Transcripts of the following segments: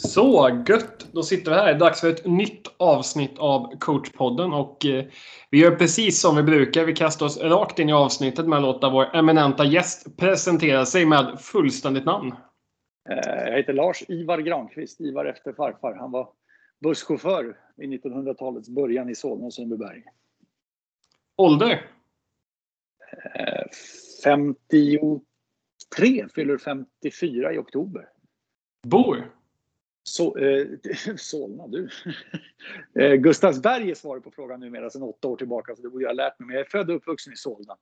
Så gött! Då sitter vi här. Dags för ett nytt avsnitt av coachpodden och eh, vi gör precis som vi brukar. Vi kastar oss rakt in i avsnittet med att låta vår eminenta gäst presentera sig med fullständigt namn. Eh, jag heter Lars Ivar Granqvist, Ivar efter farfar. Han var busschaufför i 1900-talets början i Solna och Sundbyberg. Ålder? 53, fyller 54 i oktober. Bor? Så, eh, Solna, du. eh, Gustavsberg är svaret på frågan numera sedan åtta år tillbaka, så det borde jag ha lärt mig. Men jag är född och uppvuxen i Solna.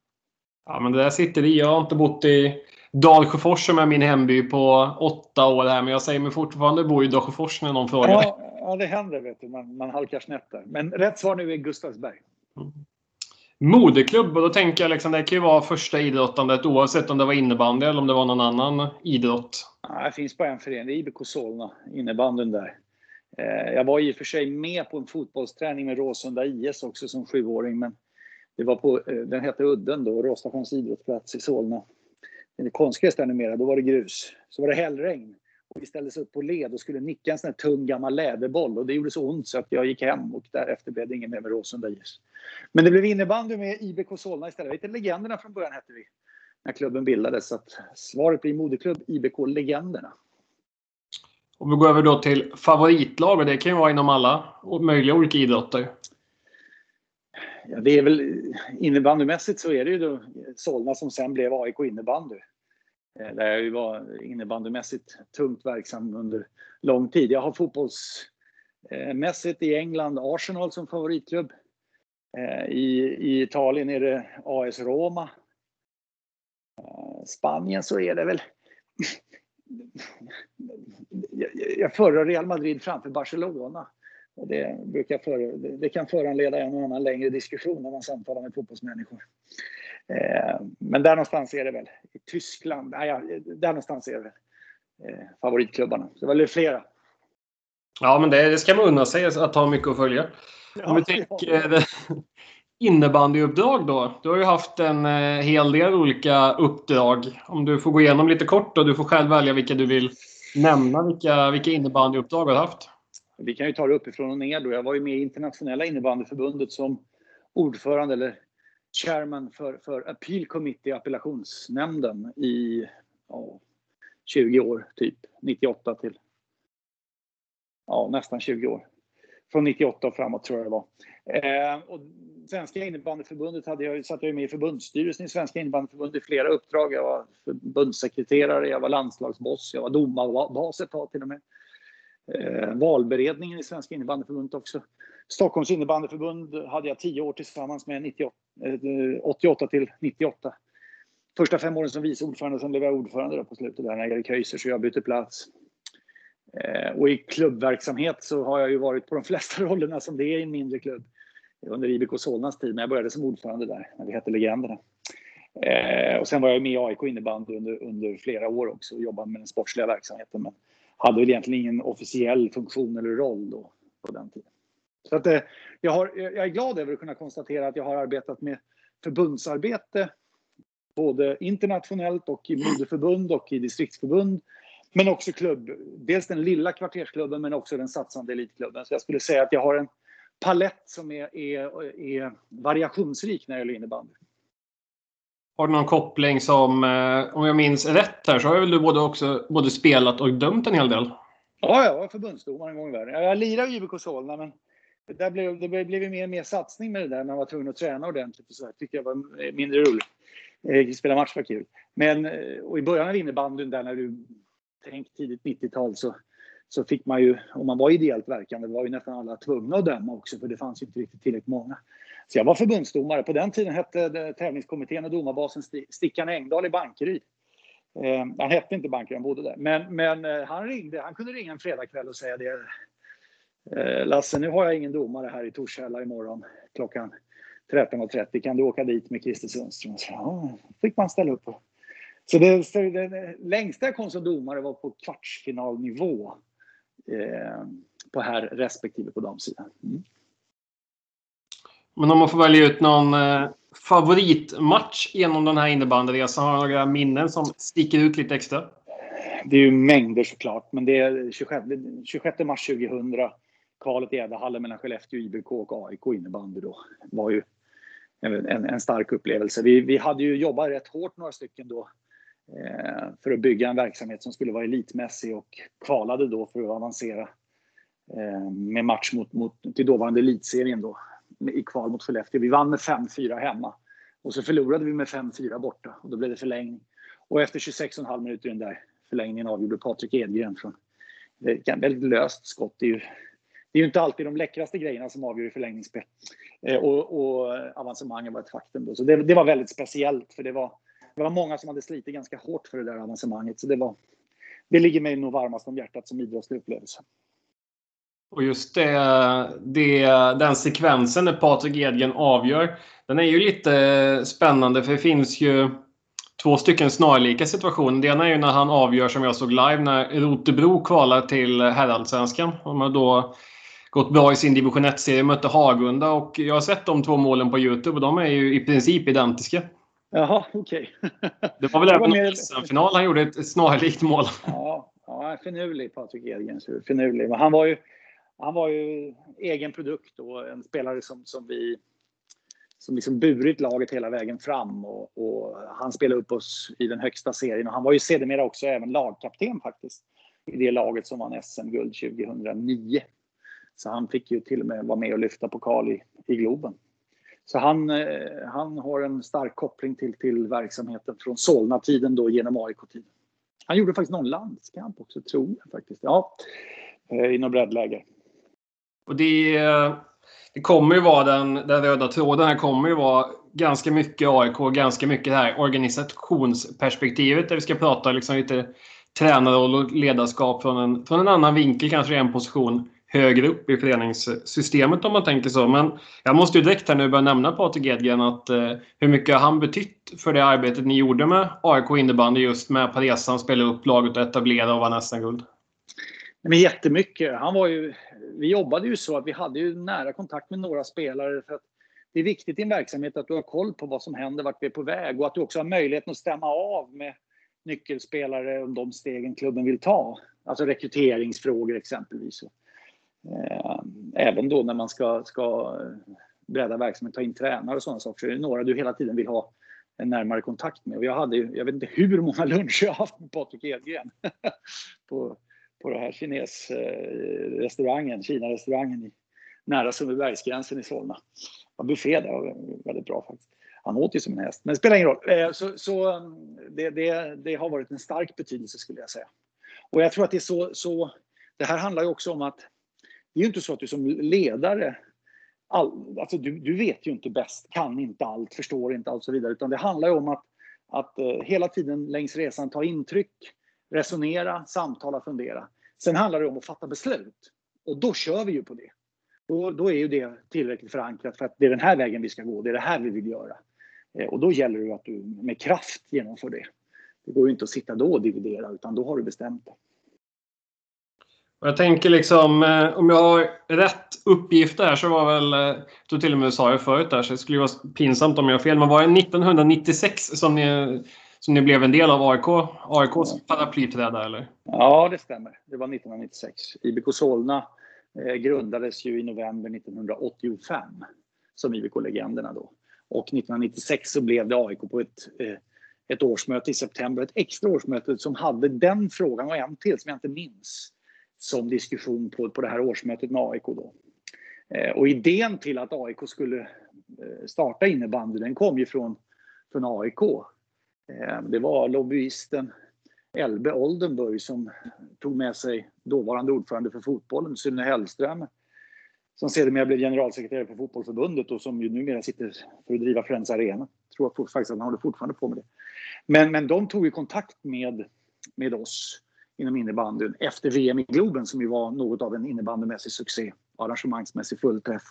Ja, men det där sitter i. Jag har inte bott i Dalsjöfors som är min hemby på åtta år här, men jag säger mig fortfarande bo i Dalsjöfors när någon frågar. Ja, ja, det händer, vet du. Man, man halkar snett där. Men rätt svar nu är Gustavsberg. Mm. Moderklubb, och då tänker jag liksom, det kan ju vara första idrottandet oavsett om det var innebandy eller om det var någon annan idrott. Ja, det finns bara en förening, det är IBK Solna, innebandyn där. Eh, jag var i och för sig med på en fotbollsträning med Råsunda IS också som sjuåring, men det var på, eh, den hette Udden då, Råstasjöns idrottsplats i Solna. Det konstgräs där numera, då var det grus. Så var det hällregn. Vi ställdes upp på led och skulle nicka en sån här tung gammal läderboll och det gjorde så ont så att jag gick hem och därefter blev det ingen mer med Råsunda IS. Men det blev innebandy med IBK Solna istället. Lite Legenderna från början hette vi när klubben bildades. Så att svaret blir moderklubb IBK Legenderna. Om vi går över då till favoritlag och det kan ju vara inom alla möjliga olika idrotter. Ja, det är väl innebandymässigt så är det ju Solna som sen blev AIK innebandy. Eh, där jag ju var innebandymässigt tungt verksam under lång tid. Jag har fotbollsmässigt eh, i England Arsenal som favoritklubb. Eh, I, I Italien är det AS Roma. Spanien så är det väl... Jag föredrar Real Madrid framför Barcelona. Det, brukar för, det kan föranleda en och annan längre diskussion när man samtalar med fotbollsmänniskor. Eh, men där någonstans är det väl. I Tyskland, nej, där någonstans är det väl eh, favoritklubbarna. Det var väl flera. Ja, men det, det ska man unna sig att ha mycket att följa. Ja, Om vi tänker ja. innebandyuppdrag då. Du har ju haft en eh, hel del olika uppdrag. Om du får gå igenom lite kort och du får själv välja vilka du vill nämna. Vilka, vilka innebandyuppdrag du har haft. Vi kan ju ta det uppifrån och ner då. Jag var ju med i internationella innebandyförbundet som ordförande eller chairman för, för Appeal Committee, appellationsnämnden i ja, 20 år, typ 98 till ja, nästan 20 år. Från 98 och framåt tror jag det var. Eh, och Svenska innebandyförbundet hade jag, satt jag med i förbundsstyrelsen i Svenska innebandyförbundet i flera uppdrag. Jag var förbundssekreterare, jag var landslagsboss, jag var domarbas ett tag till och med. Eh, valberedningen i Svenska innebandyförbundet också. Stockholms innebandyförbund hade jag tio år tillsammans med 98, 88 eh, till 98. Första fem åren som vice ordförande, sen blev jag ordförande på slutet där när Erik Höjser så jag bytte plats. Eh, och i klubbverksamhet så har jag ju varit på de flesta rollerna som det är i en mindre klubb. Under IBK Solnas tid, när jag började som ordförande där, när vi hette Legenderna. Eh, och sen var jag med i AIK innebandy under, under flera år också och jobbade med den sportsliga verksamheten. Men hade väl egentligen ingen officiell funktion eller roll då på den tiden. Så att, eh, jag, har, jag är glad över att kunna konstatera att jag har arbetat med förbundsarbete både internationellt och i moderförbund och i distriktsförbund. Men också klubb. Dels den lilla kvartersklubben men också den satsande elitklubben. Så jag skulle säga att jag har en palett som är, är, är variationsrik när det gäller innebandy. Har du någon koppling som, eh, om jag minns rätt här, så har väl du både, också, både spelat och dömt en hel del? Ja, jag var förbundsdomare en gång i världen. Jag lirade i IBK Solna, men det, där blev, det blev mer och mer satsning med det där. Man var tvungen att träna ordentligt och så. Jag tyckte jag var mindre roligt. Eh, spela match var kul. Men eh, och i början av innebandyn där när du tänk tidigt 90-tal så, så fick man ju, om man var ideellt verkande, var ju nästan alla tvungna att döma också för det fanns ju inte riktigt tillräckligt många. Så jag var förbundsdomare. På den tiden hette tävlingskommittén och domarbasen Stickan Engdahl i Bankeryd. Eh, han hette inte Bankeryd, han bodde där. Men, men eh, han ringde, han kunde ringa en fredagkväll och säga det. Eh, Lasse, nu har jag ingen domare här i Torshälla imorgon klockan 13.30. Kan du åka dit med Christer Sundström? Så, ja, fick man ställa upp på. Så det, så det längsta jag kom som domare var på kvartsfinalnivå. Eh, på här respektive på damsidan. Mm. Men om man får välja ut någon eh, favoritmatch genom den här innebandyresan, har du några minnen som sticker ut lite extra? det är ju mängder såklart, men det är 26, 26 mars 2000. Kvalet i Edahallen mellan Skellefteå, IBK och AIK innebandy då var ju en, en, en stark upplevelse. Vi, vi hade ju jobbat rätt hårt några stycken då eh, för att bygga en verksamhet som skulle vara elitmässig och kvalade då för att avancera eh, med match mot, mot, till dåvarande elitserien då i kval mot Skellefteå. Vi vann med 5-4 hemma och så förlorade vi med 5-4 borta och då blev det förlängning. Och efter 26,5 minuter i den där förlängningen avgjorde Patrik Edgren från ett väldigt löst skott. Det är, ju, det är ju inte alltid de läckraste grejerna som avgör i förlängningsspel. Eh, och, och avancemangen var ett faktum. Då. Så det, det, var väldigt speciellt för det var, det var många som hade slitit ganska hårt för det där avancemanget. Så det, var, det ligger mig nog varmast om hjärtat som idrottslig upplevelse. Och just det, det, den sekvensen när Patrik Edgren avgör, den är ju lite spännande för det finns ju två stycken snarlika situationer. Det ena är ju när han avgör som jag såg live när Rotebro kvalar till herrallsvenskan. De har då gått bra i sin division 1-serie, mötte Hagunda och jag har sett de två målen på Youtube och de är ju i princip identiska. Jaha, okej. Okay. det var väl även mer... SM-final han gjorde ett snarlikt mål. Ja, ja finurlig Patrik Edgren. Finurlig. Men han var ju han var ju egen produkt och en spelare som, som vi som liksom burit laget hela vägen fram och, och, han spelade upp oss i den högsta serien och han var ju sedermera också även lagkapten faktiskt i det laget som vann SM-guld 2009. Så han fick ju till och med vara med och lyfta pokal i, i Globen. Så han, eh, han har en stark koppling till, till verksamheten från Solna-tiden då genom AIK-tiden. Han gjorde faktiskt någon landskamp också, tror jag faktiskt. Ja, eh, i något breddläger. Och det, det kommer ju vara den, den röda tråden. Det kommer ju vara ganska mycket AIK, ganska mycket det här organisationsperspektivet där vi ska prata liksom lite tränarroll och ledarskap från en, från en annan vinkel, kanske en position högre upp i föreningssystemet om man tänker så. Men jag måste ju direkt här nu börja nämna Patrik Edgren att eh, hur mycket har han betytt för det arbetet ni gjorde med AIK innebandy just med på resan, spela upp laget och etablera och vann SM-guld? Men jättemycket. Han var ju, vi jobbade ju så att vi hade ju nära kontakt med några spelare. För att det är viktigt i en verksamhet att du har koll på vad som händer, vart vi är på väg och att du också har möjligheten att stämma av med nyckelspelare om de stegen klubben vill ta. Alltså rekryteringsfrågor exempelvis. Eh, även då när man ska, ska bredda verksamheten, ta in tränare och sådana saker. Så är det några du hela tiden vill ha en närmare kontakt med. Och jag hade jag vet inte hur många luncher jag haft med Patrik Edgren på på den här kinesrestaurangen, Kina-restaurangen nära Sundbybergsgränsen i Solna. Det var buffé där, var väldigt bra faktiskt. Han åt ju som en häst, men det spelar ingen roll. Eh, så, så det, det, det, har varit en stark betydelse skulle jag säga. Och jag tror att det är så, så det här handlar ju också om att det är ju inte så att du som ledare all, alltså du, du vet ju inte bäst, kan inte allt, förstår inte allt och så vidare. Utan det handlar ju om att, att eh, hela tiden längs resan ta intryck, resonera, samtala, fundera. Sen handlar det om att fatta beslut. Och då kör vi ju på det. Då, då är ju det tillräckligt förankrat för att det är den här vägen vi ska gå, det är det här vi vill göra. Eh, och då gäller det att du med kraft genomför det. Det går ju inte att sitta då och dividera utan då har du bestämt det. Jag tänker liksom, eh, om jag har rätt uppgifter där så var väl, eh, jag tror till och med du sa det förut där, så det skulle vara pinsamt om jag har fel, men var det 1996 som ni så ni blev en del av AIK, AIKs paraplyträda eller? Ja, det stämmer. Det var 1996. IBK Solna eh, grundades ju i november 1985 som IBK-legenderna då. Och 1996 så blev det AIK på ett, eh, ett årsmöte i september. Ett extra årsmöte som hade den frågan och en till som jag inte minns som diskussion på, på det här årsmötet med AIK då. Eh, och idén till att AIK skulle eh, starta innebandy den kom ju från, från AIK Eh, det var lobbyisten Elbe Oldenburg som tog med sig dåvarande ordförande för fotbollen, Sune Hellström, som sedermera blev generalsekreterare för Fotbollförbundet och som ju numera sitter för att driva Friends Arena. Jag tror faktiskt att han håller fortfarande på med det. Men, men de tog ju kontakt med, med oss inom innebandyn efter VM i Globen som ju var något av en innebandymässig succé, arrangemangsmässig fullträff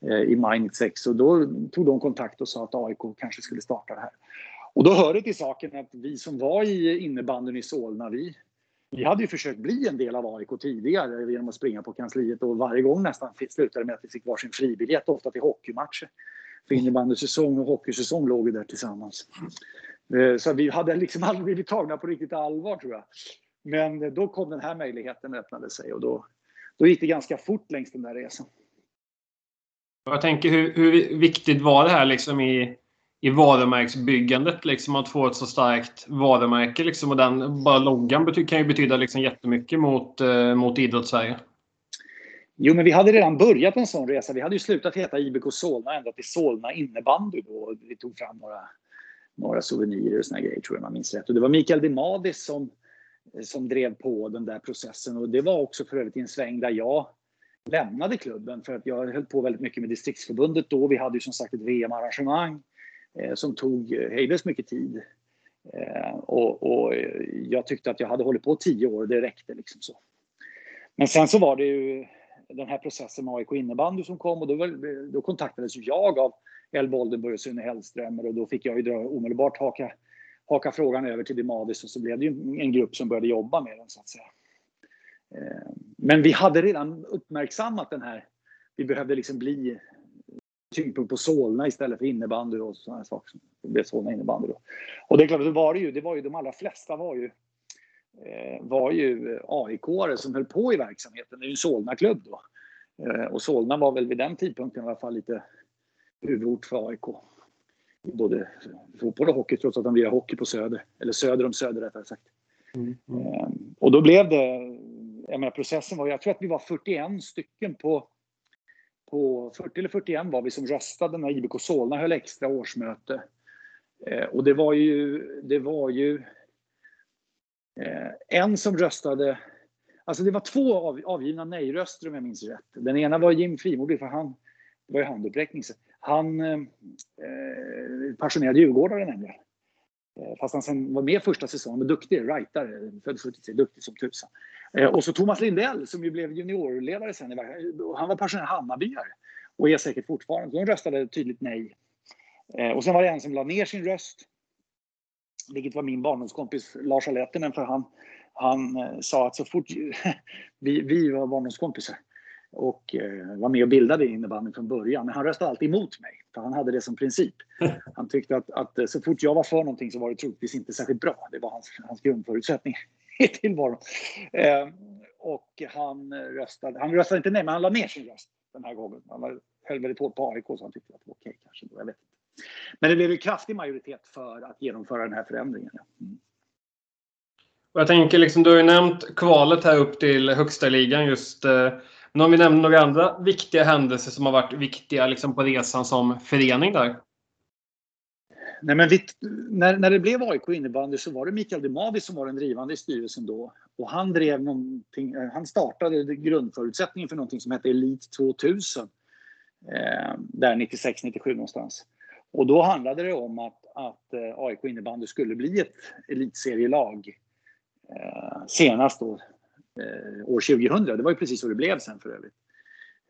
eh, i maj 96. Och då tog de kontakt och sa att AIK kanske skulle starta det här. Och då hör det till saken att vi som var i innebandyn i Solna, vi, vi hade ju försökt bli en del av AIK tidigare genom att springa på kansliet och varje gång nästan slutade med att vi fick varsin fribiljett, ofta till hockeymatcher. För innebandysäsong och hockeysäsong låg ju där tillsammans. Eh, så vi hade liksom aldrig blivit tagna på riktigt allvar tror jag. men då kom den här möjligheten och öppnade sig och då, då gick det ganska fort längs den där resan. Jag tänker hur, hur viktigt var det här liksom i, i varumärkesbyggandet? Liksom att få ett så starkt varumärke liksom, och den bara loggan kan ju betyda liksom jättemycket mot, eh, mot idrottssverige. Jo, men vi hade redan börjat en sån resa. Vi hade ju slutat heta IBK Solna ända till Solna innebandy då. Vi tog fram några, några souvenirer och såna grejer tror jag man minns rätt. Och det var Mikael Demadis som, som drev på den där processen och det var också för övrigt i en sväng där jag lämnade klubben för att jag höll på väldigt mycket med distriktsförbundet då. Vi hade ju som sagt ett VM-arrangemang Eh, som tog eh, hejdlöst mycket tid. Eh, och, och, eh, jag tyckte att jag hade hållit på tio år, det räckte liksom så. Men sen så var det ju den här processen med AIK innebandy som kom och då, då kontaktades jag av Elbe Oldenburg och Sune Hellströmer och då fick jag ju dra, omedelbart haka, haka frågan över till Dimadis och så blev det ju en grupp som började jobba med den så att säga. Men vi hade redan uppmärksammat den här, vi behövde liksom bli tyngdpunkt på Solna istället för innebandy och sådana saker. Det blev Solna innebandy då. Och det är klart, det var det ju, det var ju de allra flesta var ju Eh, var ju aik som höll på i verksamheten. Det är ju en Solna-klubb då. Eh, och Solna var väl vid den tidpunkten i alla fall lite huvudort för AIK. Både fotboll och hockey trots att de lirar hockey på Söder. Eller söder om Söder rättare sagt. Mm. Mm. Och då blev det, jag menar processen var, jag tror att vi var 41 stycken på, på 40 eller 41 var vi som röstade när IBK Solna höll extra årsmöte. Eh, och det var ju, det var ju Eh, en som röstade, alltså det var två av, avgivna nej-röster om jag minns rätt. Den ena var Jim Frimodig, för han, det var ju handuppräckning. Han eh, eh passionerad djurgårdare nämligen. Eh, fast han sen var med första säsongen, men duktig, rightare, född 73, duktig som tusan. Eh, och så Thomas Lindell som ju blev juniorledare sen. Eh, han var passionerad Hammarbyare och är säkert fortfarande. De röstade tydligt nej. Och sen var det en som la ner sin röst vilket var min barndomskompis Lars Alettinen för han, han sa att så fort vi, vi var barndomskompisar och eh, var med och bildade innebandyn från början. Men han röstade alltid emot mig, för han hade det som princip. Han tyckte att, att eh, så fort jag var för någonting så var det troligtvis inte särskilt bra. Det var hans, hans grundförutsättning i tillvaron. Eh, och han röstade, han röstade inte nej, men han la ner sin röst den här gången. Han höll väldigt hårt på AIK så han tyckte att det var okej kanske. Jag vet inte. Men det blev en kraftig majoritet för att genomföra den här förändringen. Mm. Jag tänker liksom, du har ju nämnt kvalet här upp till högsta ligan just. Eh, men om vi nämner några andra viktiga händelser som har varit viktiga liksom, på resan som förening där? Nej, men vi, när, när det blev AIK innebandy så var det Mikael Demavi som var den drivande i styrelsen då. Och han drev någonting, eh, han startade grundförutsättningen för någonting som hette Elite 2000. Eh, där 96-97 någonstans. Och då handlade det om att, att eh, AIK innebandy skulle bli ett elitserielag eh, senast då, Eh, år 2000. Det var ju precis så det blev sen för övrigt.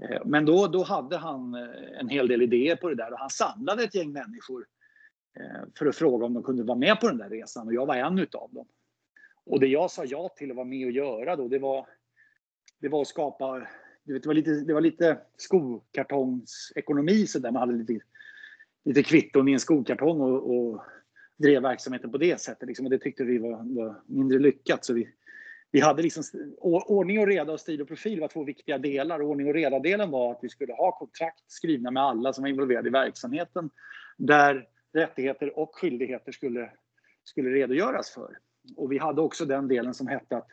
Eh, men då, då hade han eh, en hel del idéer på det där och han samlade ett gäng människor eh, för att fråga om de kunde vara med på den där resan och jag var en utav dem. Och det jag sa ja till att vara med och göra då, det var, det var att skapa det var lite, det var lite skokartongsekonomi sådär man hade lite lite kvitton i en skokartong och, och drev verksamheten på det sättet. Liksom. Och det tyckte vi var, var mindre lyckat. Så vi, vi hade liksom, ordning och reda och stil och profil var två viktiga delar. Ordning och reda-delen var att vi skulle ha kontrakt skrivna med alla som var involverade i verksamheten. Där rättigheter och skyldigheter skulle, skulle redogöras för. Och vi hade också den delen som hette att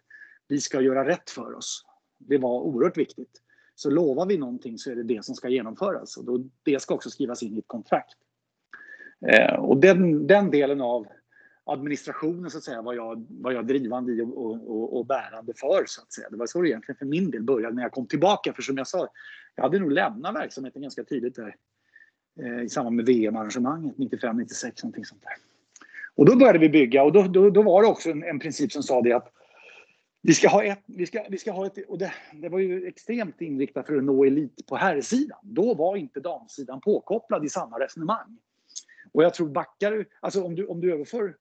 vi ska göra rätt för oss. Det var oerhört viktigt. Så lovar vi någonting så är det det som ska genomföras och då, det ska också skrivas in i ett kontrakt. Eh, och den, den delen av administrationen så att säga var jag, var jag drivande i och, och, och, bärande för så att säga. Det var så det egentligen för min del började när jag kom tillbaka. För som jag sa, jag hade nog lämnat verksamheten ganska tidigt där eh, i samband med VM-arrangemanget 95, 96 någonting sånt där. Och då började vi bygga och då, då, då var det också en, en princip som sa det att vi ska ha ett, vi ska, vi ska ha ett, och det, det var ju extremt inriktat för att nå elit på herrsidan. Då var inte damsidan påkopplad i samma resonemang. Och jag tror backar alltså om du, om du överför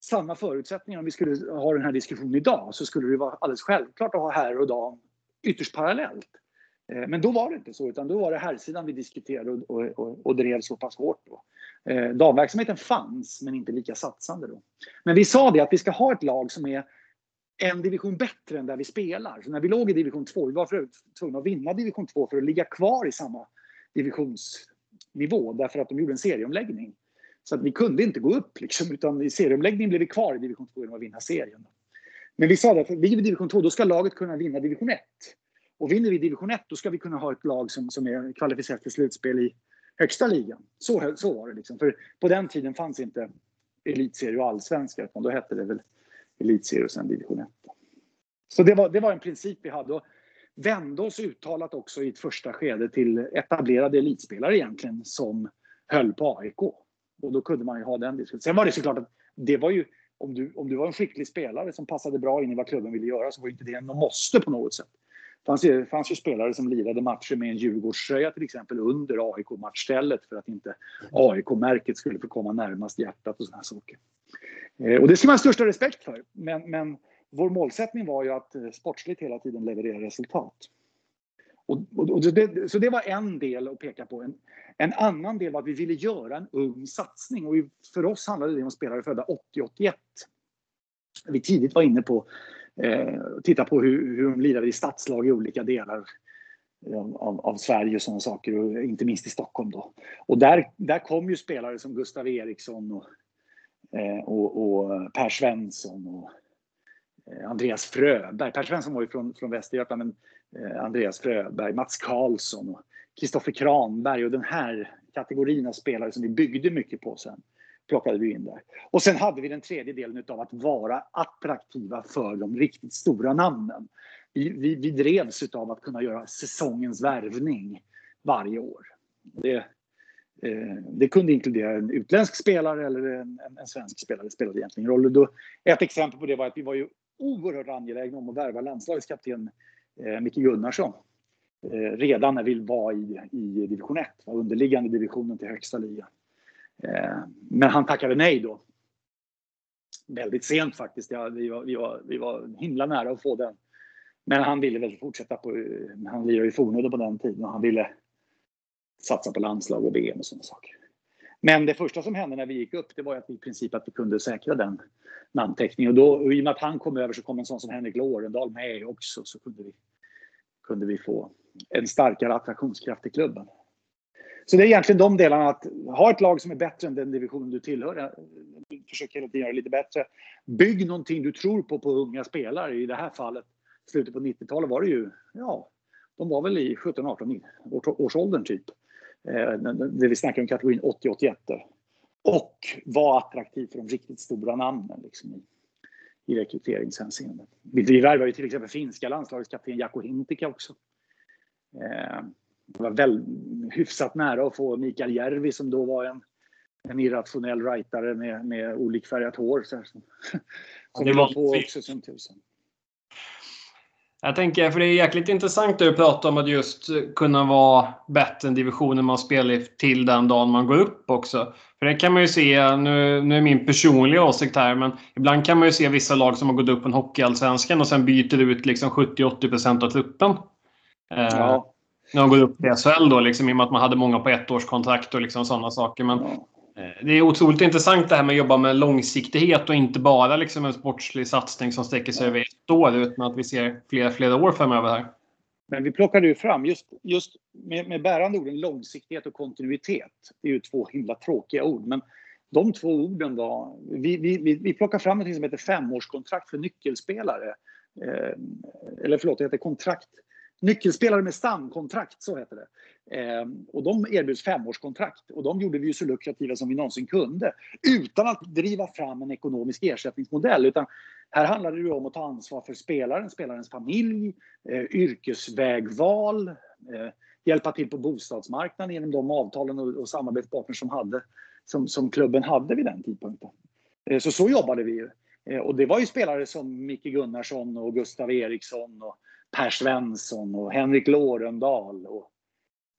samma förutsättningar om vi skulle ha den här diskussionen idag så skulle det vara alldeles självklart att ha herr och dam ytterst parallellt. Eh, men då var det inte så, utan då var det herrsidan vi diskuterade och, och, och, och drev så pass hårt. Då. Eh, damverksamheten fanns, men inte lika satsande då. Men vi sa det att vi ska ha ett lag som är en division bättre än där vi spelar. Så när vi låg i division 2, vi var för tvungna att vinna division 2 för att ligga kvar i samma divisionsnivå därför att de gjorde en serieomläggning. Så att vi kunde inte gå upp liksom, utan i serieomläggningen blev vi kvar i division 2 genom att vinna serien. Men vi sa att vi i division 2, då ska laget kunna vinna division 1. Och vinner vi division 1, då ska vi kunna ha ett lag som, som är kvalificerat för slutspel i högsta ligan. Så, så var det liksom. För på den tiden fanns inte elitserie och allsvenska, utan då hette det väl elitserie och sen division 1. Så det var, det var en princip vi hade. Och vände oss uttalat också i ett första skede till etablerade elitspelare egentligen som höll på AIK. Och då kunde man ju ha den diskussionen. Sen var det såklart att det var ju om du, om du var en skicklig spelare som passade bra in i vad klubben ville göra så var ju inte det en måste på något sätt. Det fanns ju, fanns ju spelare som lirade matcher med en Djurgårdströja till exempel under AIK-matchstället för att inte AIK-märket skulle få komma närmast hjärtat och sådana saker. Eh, och det ska man ha största respekt för. Men, men vår målsättning var ju att sportsligt hela tiden leverera resultat. Och, och, och det, så det var en del att peka på. En, en, annan del var att vi ville göra en ung satsning. Och för oss handlade det om spelare födda 80-81. Vi tidigt var inne på eh, titta på hur, hur de lirade i stadslag i olika delar eh, av, av, Sverige och sådana saker, och inte minst i Stockholm. Då. Och där, där kom ju spelare som Gustav Eriksson och, eh, och, och Per Svensson och eh, Andreas Fröberg. Per Svensson var ju från, från Västergötland, men Eh, Andreas Fröberg, Mats Karlsson och Kristoffer Kranberg och den här kategorin av spelare som vi byggde mycket på sen plockade vi in där. Och sen hade vi den tredje delen av att vara attraktiva för de riktigt stora namnen. Vi, vi, vi drevs av att kunna göra säsongens värvning varje år. Det, eh, det kunde inkludera en utländsk spelare eller en, en, en svensk spelare. Det spelade egentligen roll. Då, ett exempel på det var att vi var ju oerhört angelägna om att värva landslagets kapten eh, Micke Gunnarsson. Eh, redan när vi var i, i division 1, var underliggande divisionen till högsta ligan. Eh, men han tackade nej då. Väldigt sent faktiskt. Ja, vi, var, vi, var, vi var himla nära att få den. Men han ville väl fortsätta på, eh, han lirade ju Fornudde på den tiden och han ville satsa på landslag och VM och sådana saker. Men det första som hände när vi gick upp det var att vi i princip att vi kunde säkra den namnteckningen. Och, då, och i och med att han kom över så kom en sån som Henrik Lorendal med också så kunde vi, kunde vi få en starkare attraktionskraft i klubben. Så det är egentligen de delarna att ha ett lag som är bättre än den division du tillhör. Eh, Försök hela tiden göra det lite bättre. Bygg någonting du tror på på unga spelare. I det här fallet, slutet på 90-talet var det ju, ja, de var väl i 17-18 års åldern typ. Eh, det vi snackar om kategorin 80-81. Och var attraktiv för de riktigt stora namnen liksom, i, i rekryteringshänseende. Vi värvade ju till exempel finska landslagets kapten Jaakko Hintikka också. Eh, det var väl hyfsat nära att få Mikael Järvi som då var en, en irrationell rightare med, med olikfärgat hår. Så här, som, som det var på också som tusen. Jag tänker, för det är jäkligt intressant det du pratar om att just kunna vara bättre än divisionen man spelar till den dagen man går upp också. För det kan man ju se, nu, nu är min personliga åsikt här, men ibland kan man ju se vissa lag som har gått upp en hockeyallsvenskan och sen byter ut liksom 70-80% av truppen. Ja när de går upp till SHL då, liksom, i och med att man hade många på ettårskontrakt och liksom sådana saker. Men eh, det är otroligt intressant det här med att jobba med långsiktighet och inte bara liksom en sportslig satsning som sträcker sig över ett år utan att vi ser flera, flera år framöver här. Men vi plockade ju fram just, just med, med bärande orden långsiktighet och kontinuitet. Det är ju två himla tråkiga ord. Men de två orden då. Vi, vi, vi, vi plockar fram något som heter femårskontrakt för nyckelspelare. Eh, eller förlåt, det heter kontrakt Nyckelspelare med stamkontrakt, så heter det. Eh, och de erbjuds femårskontrakt och de gjorde vi ju så lukrativa som vi någonsin kunde. Utan att driva fram en ekonomisk ersättningsmodell. Utan här handlade det ju om att ta ansvar för spelaren, spelarens familj, eh, yrkesvägval, eh, hjälpa till på bostadsmarknaden genom de avtalen och, och samarbetspartners som, hade, som, som klubben hade vid den tidpunkten. Eh, så så jobbade vi ju. Eh, och det var ju spelare som Micke Gunnarsson och Gustav Eriksson och Per Svensson och Henrik Lorendal och,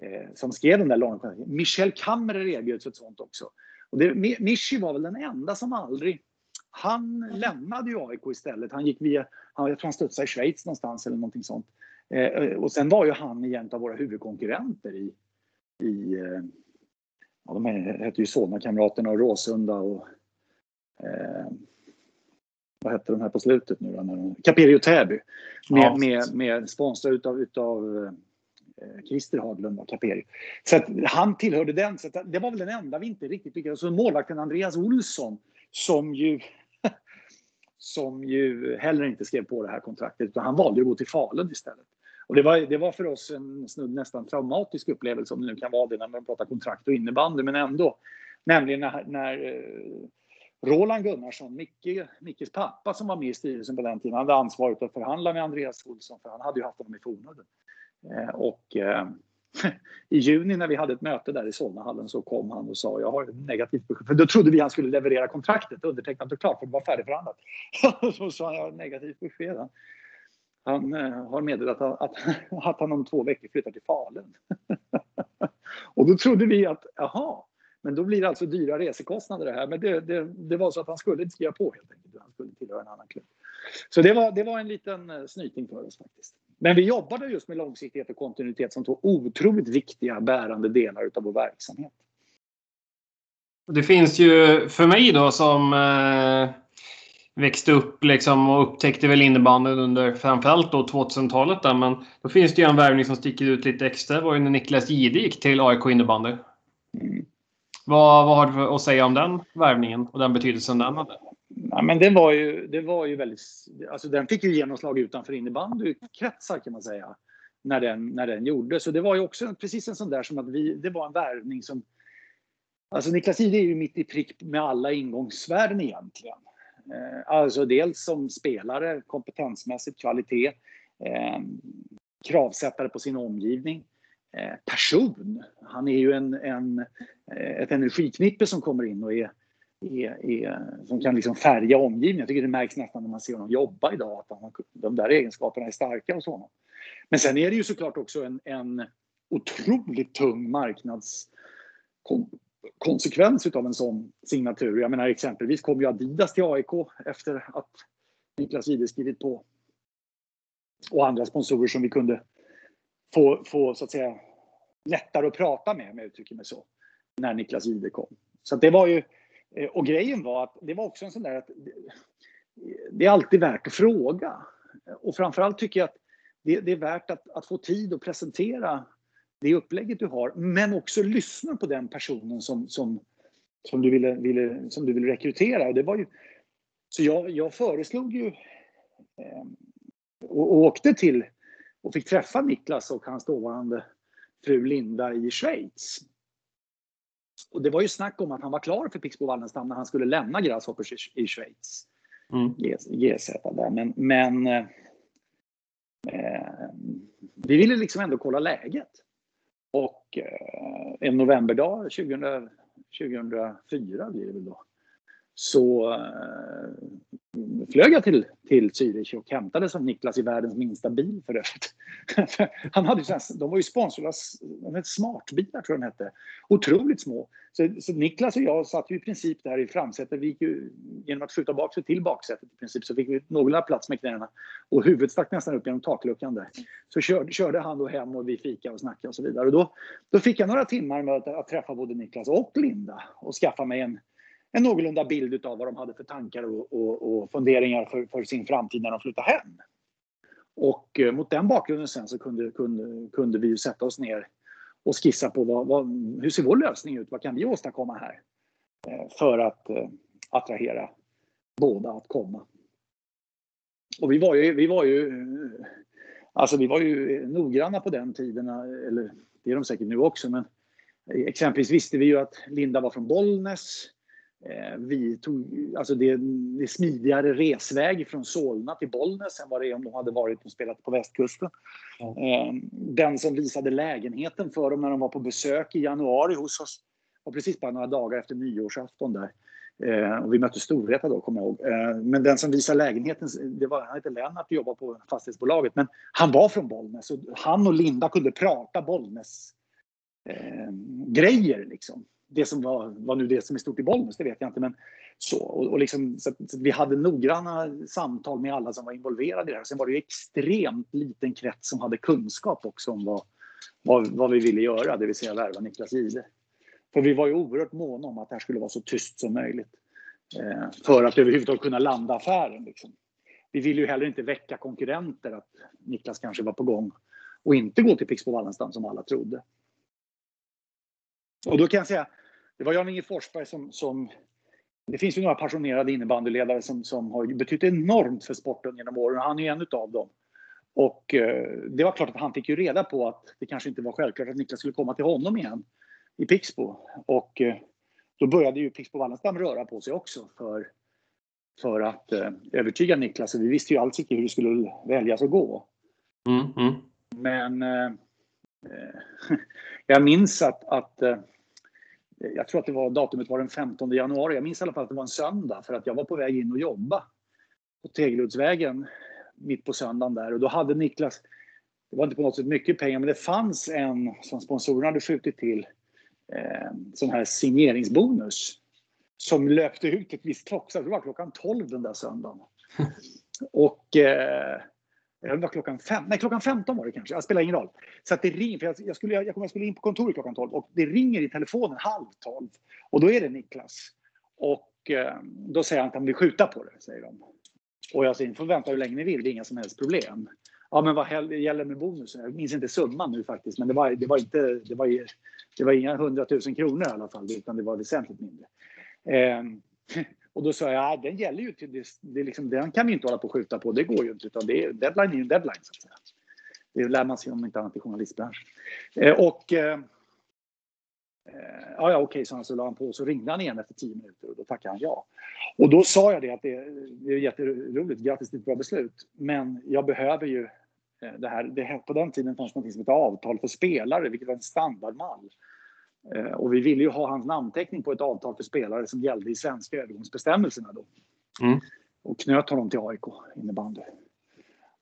eh, som skrev den där långa Michel Kammerer erbjöds ett sånt också. Och det, Michi var väl den enda som aldrig... Han lämnade ju AIK istället. Han gick via... Han, jag tror han studsade i Schweiz någonstans eller någonting sånt. Eh, eh och sen var ju han en av våra huvudkonkurrenter i... i eh, ja, de hette ju Solna-kamraterna och Råsunda och... Eh, vad hette de här på slutet nu då? Caperi och Täby. Med, Ja. med, med sponsrad utav, utav eh, Christer Haglund och Caperi. Så att han tillhörde den. Så det var väl den enda vi inte riktigt lyckades. Så målvakten Andreas Olsson som ju som ju heller inte skrev på det här kontraktet utan han valde att gå till Falun istället. Och det var, det var för oss en snudd nästan traumatisk upplevelse om det nu kan vara det när man pratar kontrakt och innebandy men ändå. Nämligen när, när eh, Roland Gunnarsson, Micke, Mickes pappa som var med i styrelsen på den tiden, hade ansvaret att förhandla med Andreas Olsson för han hade ju haft honom i fornöden. Eh, och eh, i juni när vi hade ett möte där i Solnahallen så kom han och sa jag har ett negativt besked. För då trodde vi han skulle leverera kontraktet undertecknat och klart för det var färdigförhandlat. så sa han jag har ett negativt besked. Han, han eh, har meddelat att, att, att han om två veckor flyttar till Falun. och då trodde vi att jaha, men då blir det alltså dyra resekostnader det här. Men det, det, det var så att han skulle inte skriva på helt enkelt. Han skulle tillhöra en annan klubb. Så det var, det var en liten eh, snyting för oss faktiskt. Men vi jobbade just med långsiktighet och kontinuitet som två otroligt viktiga bärande delar av vår verksamhet. Det finns ju för mig då som eh, växte upp liksom och upptäckte väl innebandyn under framförallt då 2000-talet. Där, men då finns det ju en värvning som sticker ut lite extra. Det var ju när Niklas Jihde gick till AIK innebandy. Mm. Vad, vad har du att säga om den värvningen och den betydelsen den hade? Ja, men det var ju, det var ju väldigt, alltså den fick ju genomslag utanför innebandykretsar kan man säga. När den, när den gjordes. Så det var ju också precis en sån där som att vi, det var en värvning som Alltså Niklas Ide är ju mitt i prick med alla ingångsvärden egentligen. Eh, alltså dels som spelare, kompetensmässigt, kvalitet, eh, kravsättare på sin omgivning, Eh, person. Han är ju en, en, eh, ett energiknippe som kommer in och är, är, är, som kan liksom färga omgivningen. Jag tycker det märks nästan när man ser honom jobba idag att han, de där egenskaperna är starka hos honom. Men sen är det ju såklart också en, en otroligt tung marknadskonsekvens av en sån signatur. Jag menar exempelvis kom ju Adidas till AIK efter att Niklas Jihde skrivit på. Och andra sponsorer som vi kunde få, få så att säga lättare att prata med, om jag uttrycker mig så, när Niklas Jihde kom. Så att det var ju, eh, och grejen var att det var också en sån där att det, det är alltid värt att fråga. Och framförallt tycker jag att det, det är värt att, att få tid att presentera det upplägget du har, men också lyssna på den personen som, som, som, du, ville, ville, som du ville rekrytera. Och det var ju, så jag, jag föreslog ju eh, och, och åkte till och fick träffa Niklas och hans dåvarande fru Linda i Schweiz. Och det var ju snack om att han var klar för Pixbo Wallenstam när han skulle lämna Grasshoppers i, i Schweiz. Mm. GZ där. Men, men eh, vi ville liksom ändå kolla läget. Och eh, en novemberdag 2000, 2004 blir det väl då. Så eh, flög jag till, till Zürich och hämtade som Niklas i världens minsta bil för övrigt. Han hade ju här- de var ju sponsrade av smartbilar tror jag de hette. Otroligt små. Så, så Niklas och jag satt ju i princip där i framsätet. Vi gick ju, genom att skjuta bak sig till baksätet i princip så fick vi någorlunda plats med knäna. Och huvudet stack nästan upp genom takluckan där. Så körde, körde han då hem och vi fika och snackade och så vidare. Och då, då fick jag några timmar med att, att träffa både Niklas och Linda och skaffa mig en, en någorlunda bild av vad de hade för tankar och, och, och funderingar för, för sin framtid när de flyttade hem. Och eh, mot den bakgrunden sen så kunde, kunde, kunde vi ju sätta oss ner och skissa på vad, vad, hur ser vår lösning ut? Vad kan vi åstadkomma här? Eh, för att eh, attrahera båda att komma. Och vi var ju, vi var ju, eh, alltså vi var ju noggranna på den tiden, eh, eller det är de säkert nu också, men eh, exempelvis visste vi ju att Linda var från Bollnäs. Eh, Vi tog, alltså det, det är smidigare resväg från Solna till Bollnäs än vad det är om de hade varit och spelat på västkusten. Eh, Den som visade lägenheten för dem när de var på besök i januari hos oss var precis bara några dagar efter nyårsafton där. Eh, och vi mötte Storvreta då, kommer jag ihåg. Men den som visade lägenheten, det var, han hette Lennart och jobbade på fastighetsbolaget. Men han var från Bollnäs och han och Linda kunde prata Bollnäs eh, grejer liksom. Det som var, var nu det som är stort i Bollnäs, det vet jag inte. Men så, och, och liksom, så, att- så att vi hade noggranna samtal med alla som var involverade i det här. Sen var det ju extremt liten krets som hade kunskap också om vad, vad, vad vi ville göra, det vill säga värva Niklas Jihde. För vi var ju oerhört måna om att det här skulle vara så tyst som möjligt. Eh, för att överhuvudtaget kunna landa affären. Liksom. Vi ville ju heller inte väcka konkurrenter att Niklas kanske var på gång och inte gå till Pixbo Wallenstam som alla trodde. Och då kan jag säga, det var Jan-Inge Forsberg som, som det finns ju några passionerade innebandyledare som, som har betytt enormt för sporten genom åren han är en av dem. Och eh, det var klart att han fick ju reda på att det kanske inte var självklart att Niklas skulle komma till honom igen i Pixbo. Och eh, då började ju Pixbo Wallenstam röra på sig också för, för att eh, övertyga Niklas. Vi visste ju alls inte hur det skulle väljas att gå. Mm, mm. Men jag minns att, att jag tror att det var datumet var den 15 januari. Jag minns i alla fall att det var en söndag för att jag var på väg in och jobba på Tegeluddsvägen mitt på söndagen där och då hade Niklas, det var inte på något sätt mycket pengar, men det fanns en som sponsorerna hade skjutit till, eh, sån här signeringsbonus som löpte ut ett visst klockslag. Det var klockan 12 den där söndagen. och eh, det var klockan fem, nej klockan 15 var det kanske, jag spelar ingen roll. Så att det ringer, för jag, jag, skulle, jag, jag skulle in på kontoret klockan 12 och det ringer i telefonen halv 12 och då är det Niklas. Och eh, då säger han att han vill skjuta på det, säger de. Och jag säger, ni får vänta hur länge ni vill, det är inga som helst problem. Ja, men vad gäller med bonusen? Jag minns inte summan nu faktiskt, men det var, det var inte, det var, det var inga hundratusen kronor i alla fall, utan det var väsentligt mindre. Eh, och då sa jag, ja, den gäller ju till det, det liksom, den kan vi inte hålla på och skjuta på, det går ju inte, utan det är, deadline är ju en deadline så att säga. Det lär man sig om inte annat i journalistbranschen. Eh, och eh, eh ja, ja, okej, så han så la han på så ringde han igen efter tio minuter och då tackade han ja. Och då sa jag det att det, det är jätteroligt, grattis till ett bra beslut, men jag behöver ju eh, det här. Det, på den tiden fanns något som hette avtal för spelare, vilket var en standardmall. Eh, och vi ville ju ha hans namnteckning på ett avtal för spelare som gällde i svenska övergångsbestämmelserna då. Mm. Och knöt honom till AIK innebandy.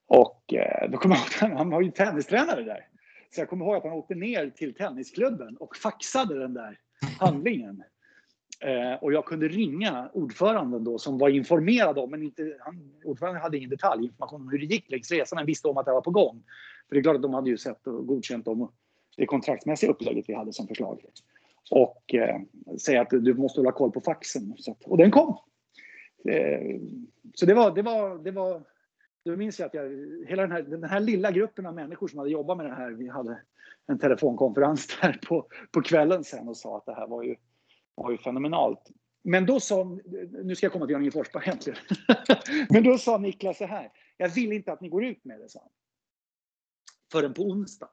Och eh, då kommer jag ihåg, han var ju tennistränare där. Så jag kommer ihåg att han åkte ner till tennisklubben och faxade den där handlingen. Eh, och jag kunde ringa ordföranden då som var informerad om, men inte, han, ordföranden hade ingen detaljinformation om hur det gick längs resan, men visste om att det var på gång. För det är klart att de hade ju sett och godkänt dem det kontraktsmässiga upplägget vi hade som förslag. Och eh, säga att du måste hålla koll på faxen. Så att, och den kom. Eh, så det var, det var, det var, då minns jag att jag, hela den här, den här lilla gruppen av människor som hade jobbat med det här, vi hade en telefonkonferens där på, på kvällen sen och sa att det här var ju, var ju fenomenalt. Men då sa, nu ska jag komma till Jan-Inge Forsberg egentligen. Men då sa Niklas så här, jag vill inte att ni går ut med det, sa han. Förrän på onsdag.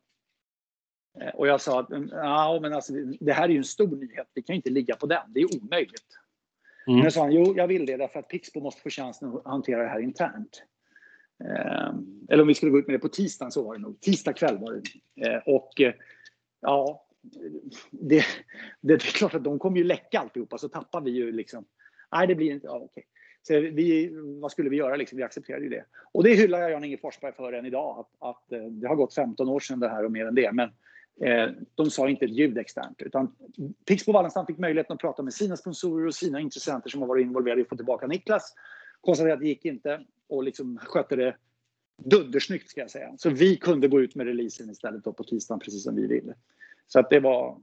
Eh, och jag sa att ja, men alltså, det här är ju en stor nyhet, vi kan inte ligga på den, det är omöjligt. Mm. Men sa han, jo jag vill det därför att Pixbo måste få chansen att hantera det här internt. Eh, eller om vi skulle gå ut med det på tisdagen så var det nog, tisdag kväll var det. Eh, och eh, ja, det, det, är klart att de kommer ju läcka alltihopa så tappar vi ju liksom, nej det blir inte, ja, okej. Så vi, vad skulle vi göra? Liksom, vi accepterade ju det. Och det hyllar jag Jan-Inge Forsberg för än idag. Att, att, eh, det har gått 15 år sedan det här och mer än det. Men Eh, de sa inte ett ljud externt. Utan Pixbo Wallenstam fick möjligheten att prata med sina sponsorer och sina intressenter som har varit involverade i att få tillbaka Niklas. Konstaterade att det gick inte och liksom skötte det duddersnyggt ska jag säga. Så vi kunde gå ut med releasen istället då på tisdagen precis som vi ville. Så att det var...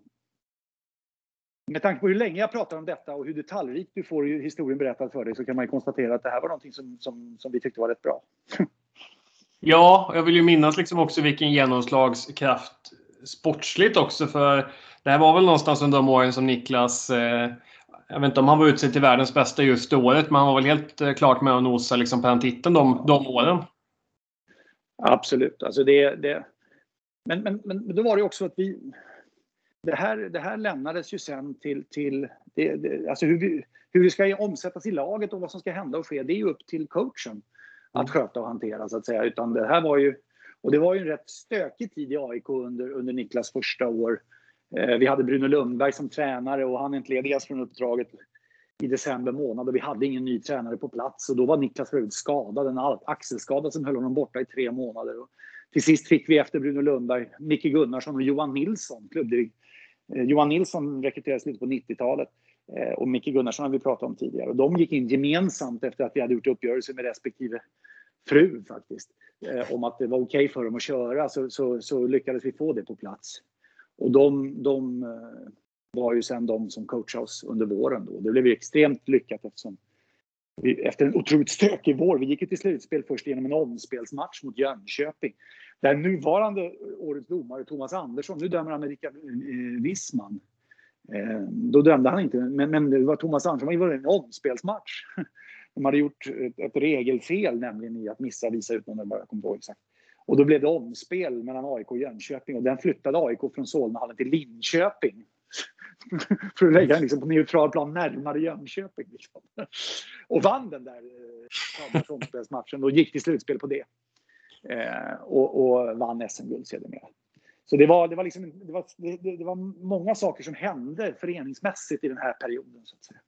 Med tanke på hur länge jag pratar om detta och hur detaljrikt du får historien berättad för dig så kan man ju konstatera att det här var någonting som, som, som vi tyckte var rätt bra. Ja, jag vill ju minnas liksom också vilken genomslagskraft sportsligt också. För det här var väl någonstans under de åren som Niklas eh, jag vet inte om han var utsedd till världens bästa just det året, men han var väl helt eh, klart med och nosa liksom på den titeln de, de åren. Absolut. Alltså det, det, men, men, men då var det också att vi... Det här, det här lämnades ju sen till... till det, det, alltså hur, vi, hur det ska omsättas i laget och vad som ska hända och ske, det är ju upp till coachen att mm. sköta och hantera så att säga. Utan det här var ju och det var ju en rätt stökig tid i AIK under, under Niklas första år. Eh, vi hade Bruno Lundberg som tränare och han entledigades från uppdraget i december månad och vi hade ingen ny tränare på plats och då var Niklas för skadad, en axelskada som höll honom borta i tre månader. Och till sist fick vi efter Bruno Lundberg Micke Gunnarsson och Johan Nilsson, klubbdirekt. Eh, Johan Nilsson rekryterades lite på 90-talet eh, och Micke Gunnarsson har vi pratat om tidigare. Och de gick in gemensamt efter att vi hade gjort uppgörelse med respektive fru faktiskt Eh, om att det var okej okay för dem att köra så, så, så, lyckades vi få det på plats. Och de, de, eh, var ju sen de som coachade oss under våren. Då. Det blev ju extremt lyckat eftersom vi, efter en otroligt stökig vår, vi gick ju till slutspel först genom en omspelsmatch mot Jönköping. Där nuvarande årets domare Thomas Andersson, nu dömer han med Rickard eh, Wissman. Eh, då dömde han inte, men, men det var Thomas Andersson, det var en omspelsmatch. De hade gjort ett, ett regelfel nämligen i att missa visa ut någon, jag kommer på exakt. Och då blev det omspel mellan AIK och Jönköping och den flyttade AIK från Solnahallen till Linköping. för att lägga den liksom på neutral plan närmare Jönköping. Liksom. Och vann den där eh, omspelsmatchen och gick till slutspel på det. Eh, och, och vann SM-guld sedermera. Så det var, det, var liksom, det, var, det, det, var många saker som hände föreningsmässigt i den här perioden. Så att säga.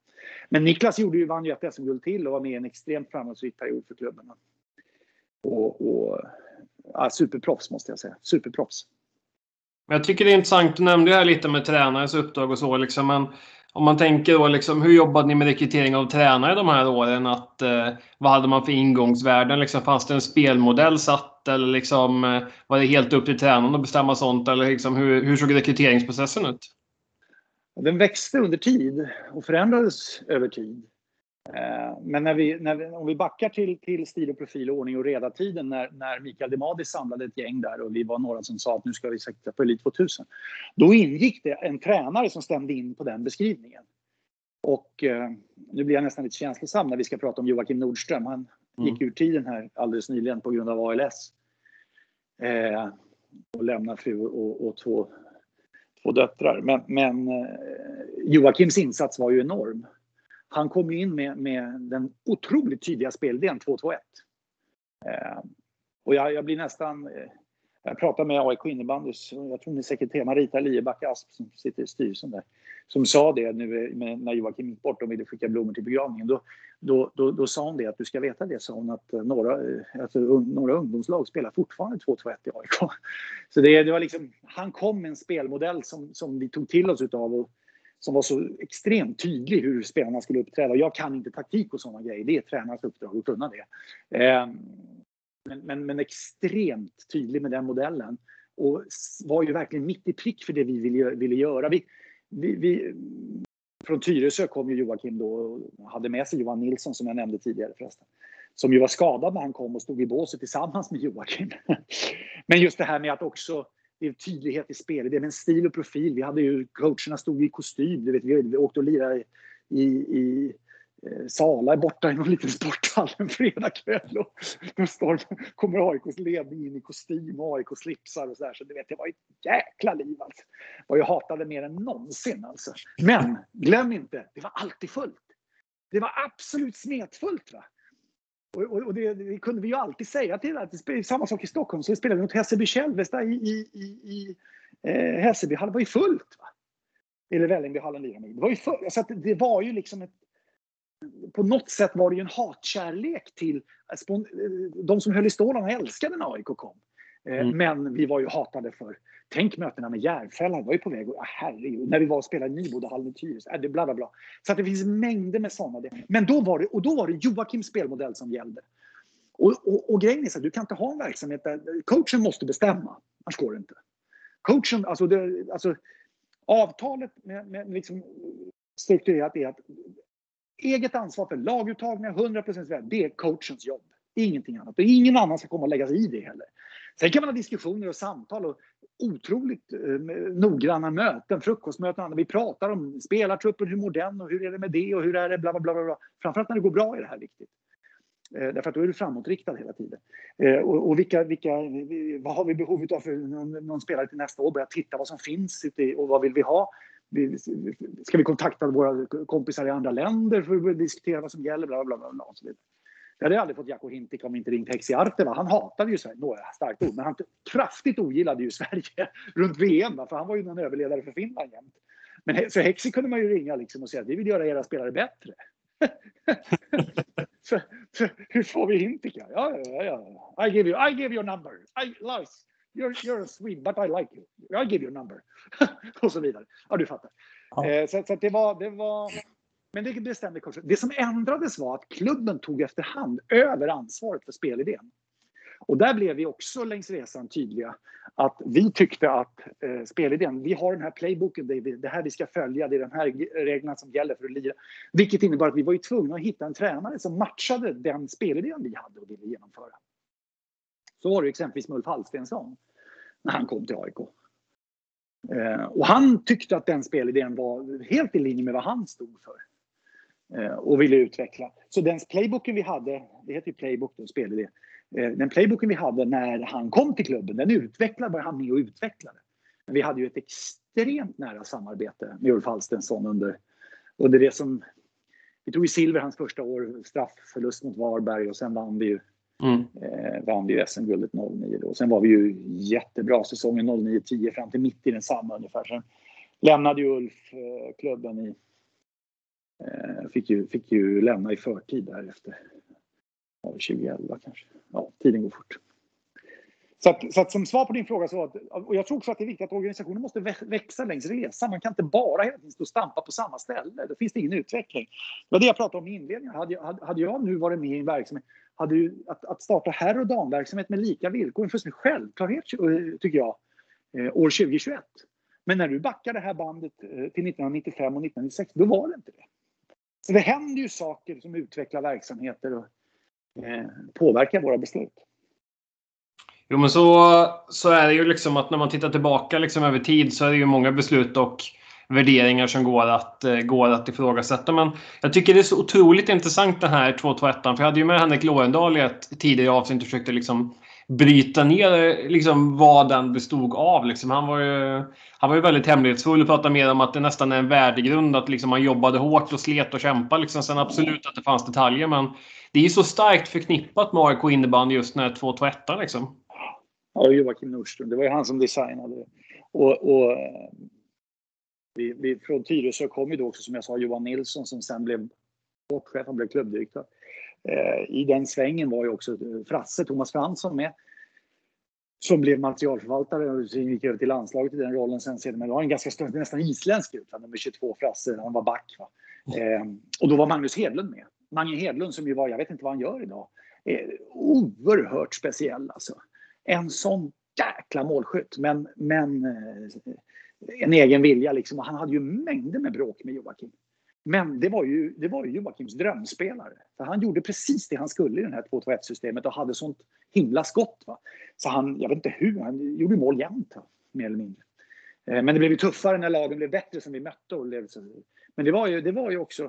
Men Niklas gjorde ju, vann ju ett SM-guld till och var med i en extremt framgångsrik period för klubben. Och, och ja, superproffs måste jag säga. Superproffs. Jag tycker det är intressant, du nämnde ju här lite med tränares uppdrag och så. Liksom, men om man tänker då, liksom, hur jobbade ni med rekrytering av tränare de här åren? Att, eh, vad hade man för ingångsvärden? Liksom, fanns det en spelmodell satt? Eller liksom, eh, var det helt upp till tränaren att bestämma sånt? Eller liksom, hur, hur såg rekryteringsprocessen ut? Den växte under tid och förändrades över tid. Eh, men när vi, när vi, om vi backar till, till stil och profil och ordning och reda-tiden när, när Mikael Demadi samlade ett gäng där och vi var några som sa att nu ska vi sikta på Elit 2000. Då ingick det en tränare som stämde in på den beskrivningen. Och eh, nu blir jag nästan lite känslosam när vi ska prata om Joakim Nordström. Han mm. gick ur tiden här alldeles nyligen på grund av ALS. Eh, och lämnar fru och, och två, två döttrar. Men, men eh, Joakims insats var ju enorm han kom in med, med den otroligt tydliga spelidén 2-2-1. Eh, och jag, jag, blir nästan... Eh, jag pratade med AIK innebandys, jag tror ni sekreterare Marita Liebacke Asp som sitter i styrelsen där, som sa det nu med, när Joakim gick bort och ville skicka blommor till begravningen. Då, då, då, då, sa hon det att du ska veta det, sa hon, att eh, några, eh, alltså, några ungdomslag spelar fortfarande 2-2-1 i AIK. Så det, det var liksom, han kom med en spelmodell som, som vi tog till oss utav och som var så extremt tydlig hur spelarna skulle uppträda. Jag kan inte taktik och sådana grejer. Det är tränarens uppdrag att kunna det. Eh, men, men, men, extremt tydlig med den modellen. Och var ju verkligen mitt i prick för det vi ville, ville göra. Vi, vi, vi, från Tyresö kom ju Joakim då och hade med sig Johan Nilsson som jag nämnde tidigare förresten. Som ju var skadad när han kom och stod i båset tillsammans med Joakim. Men just det här med att också det är tydlighet i spelet, det är en stil och profil. Vi hade ju, coacherna stod i kostym, du vet, vi, vi åkte och lirade i, i Eh, Sala är borta i någon liten sporthall en fredagkväll och då står, kommer AIKs ledning in i kostym och AIK-slipsar och så där. Så det, vet, det var ett jäkla liv alltså. Och jag hatade mer än någonsin alltså. Men glöm inte, det var alltid fullt. Det var absolut smetfullt. Va? Och, och, och det, det, kunde vi ju alltid säga till att det är samma sak i Stockholm. Så spelade vi mot Hässelby Kälvesta i, i, i, i eh, Hässelbyhallen. var ju fullt. Va? Eller Vällingbyhallen lirade Det var ju fullt. Så det var ju liksom ett, på något sätt var det ju en hatkärlek till eh, de som höll i stålarna älskade när AIK kom. Eh, mm. Men vi var ju hatade för Tänk mötena med Järfälla, var ju på väg. Och, herregud, när vi var och spelade i Nybodahallen i Tyresö. Äh, bla, bla, bla. Så att det finns mängder med sådana. Men då var det, och då var det Joakims spelmodell som gällde. Och, och, och grejen är så att du kan inte ha en verksamhet där coachen måste bestämma. Annars går det inte. Coachen, alltså, det, alltså avtalet med, med liksom strukturerat är att eget ansvar för laguttagningar, 100% det är coachens jobb. Ingenting annat. Och ingen annan ska komma och lägga sig i det heller. Sen kan man ha diskussioner och samtal och otroligt eh, noggranna möten, frukostmöten och Vi pratar om spelartruppen, hur mår den och hur är det med det och hur är det bla bla bla. bla. Framförallt när det går bra är det här viktigt. Eh, därför att då är du framåtriktad hela tiden. Eh, och, och vilka, vilka, vad har vi behov av för någon, någon, spelare till nästa år? Börja titta vad som finns och vad vill vi ha? Ska vi kontakta våra kompisar i andra länder för att diskutera vad som gäller? Bla, bla, bla, bla och så vidare. Jag hade aldrig fått Jaco Hintik om inte ringt Heksi Arteva. Han hatade ju Sverige, några starkt ord, men han kraftigt ogillade ju Sverige runt VM. För han var ju någon överledare för Finland jämt. Men så Hexi kunde man ju ringa liksom och säga att vi vill göra era spelare bättre. så, så, hur får vi Hintik? Ja, ja, ja. I give you, I give your number. I, Lars, you're, you're a Swede, but I like you. I give your number. och så vidare. Ja, du fattar. Ja. Eh, så, så det var, det var men det bestämde coachen. Det som ändrades var att klubben tog efterhand över ansvaret för spelidén. Och där blev vi också längs resan tydliga att vi tyckte att eh, spelidén, vi har den här playbooken, det det här vi ska följa, det är de här reglerna som gäller för att lira. Vilket innebar att vi var ju tvungna att hitta en tränare som matchade den spelidén vi hade och ville genomföra. Så var det exempelvis med Ulf Hallstensson när han kom till AIK. Eh, och han tyckte att den spelidén var helt i linje med vad han stod för. Eh, och ville utveckla. Så den playbooken vi hade, det heter ju playbook då, spelidé. Eh, den playbooken vi hade när han kom till klubben, den utvecklade han med och utvecklade. Men vi hade ju ett extremt nära samarbete med Ulf Hallstensson under, under det som... Vi tog ju silver hans första år, straffförlust mot Varberg och sen vann vi ju Mm. Eh, vann vi SM-guldet 09 då. Sen var vi ju jättebra säsongen 09-10 fram till mitt i densamma ungefär. Sen lämnade ju Ulf eh, klubben i... Eh, fick, ju, fick ju lämna i förtid därefter. 2011 kanske. Ja, tiden går fort. Så, att, så att som svar på din fråga så att, och jag tror också att det är viktigt att organisationen måste växa längs resan. Man kan inte bara hela tiden stå och stampa på samma ställe. Då finns det ingen utveckling. Det var det jag pratade om i inledningen. Hade, jag, hade jag nu varit med i en verksamhet, hade ju, att, att starta herr och damverksamhet med lika villkor, en fullständig självklarhet eh, tycker jag, eh, år 2021. Men när du backar det här bandet eh, till 1995 och 1996, då var det inte det. Så det händer ju saker som utvecklar verksamheter och eh, påverkar våra beslut. Jo, men så, så är det ju liksom att när man tittar tillbaka liksom över tid så är det ju många beslut och värderingar som går att, eh, går att ifrågasätta. Men jag tycker det är så otroligt intressant den här 221 För jag hade ju med Henrik Lorendal i ett tidigare avsnitt och försökte liksom bryta ner liksom vad den bestod av. Liksom. Han, var ju, han var ju väldigt hemlighetsfull och pratade mer om att det nästan är en värdegrund. Att liksom man jobbade hårt och slet och kämpade. Liksom. Sen absolut att det fanns detaljer men det är ju så starkt förknippat med AIK innebandy just när 221 liksom. Ja, Joakim Nordström. Det var ju han som designade. Och, och vi, vi, från Tyresö kom ju då också, som jag sa, Johan Nilsson som sen blev sportchef, han blev klubbdirektör. Eh, I den svängen var ju också eh, Frasse, Thomas Fransson med. Som blev materialförvaltare och sen gick över till landslaget i den rollen sen sedan. Men det var en ganska stor, nästan isländsk ut, nummer 22 Frasse, han var back. Va? Eh, och då var Magnus Hedlund med. Mange Hedlund som ju var, jag vet inte vad han gör idag, eh, oerhört speciell alltså. En sån jäkla målskytt. Men, men eh, en egen vilja liksom. Och han hade ju mängder med bråk med Joakim. Men det var ju, det var ju Joakims drömspelare. För han gjorde precis det han skulle i det här 2-2-1 systemet och hade sånt himla skott. Va? Så han, jag vet inte hur, han gjorde mål jämt. Va? Mer eller mindre. Eh, men det blev ju tuffare när lagen blev bättre som vi mötte. Och men det var ju, det var ju också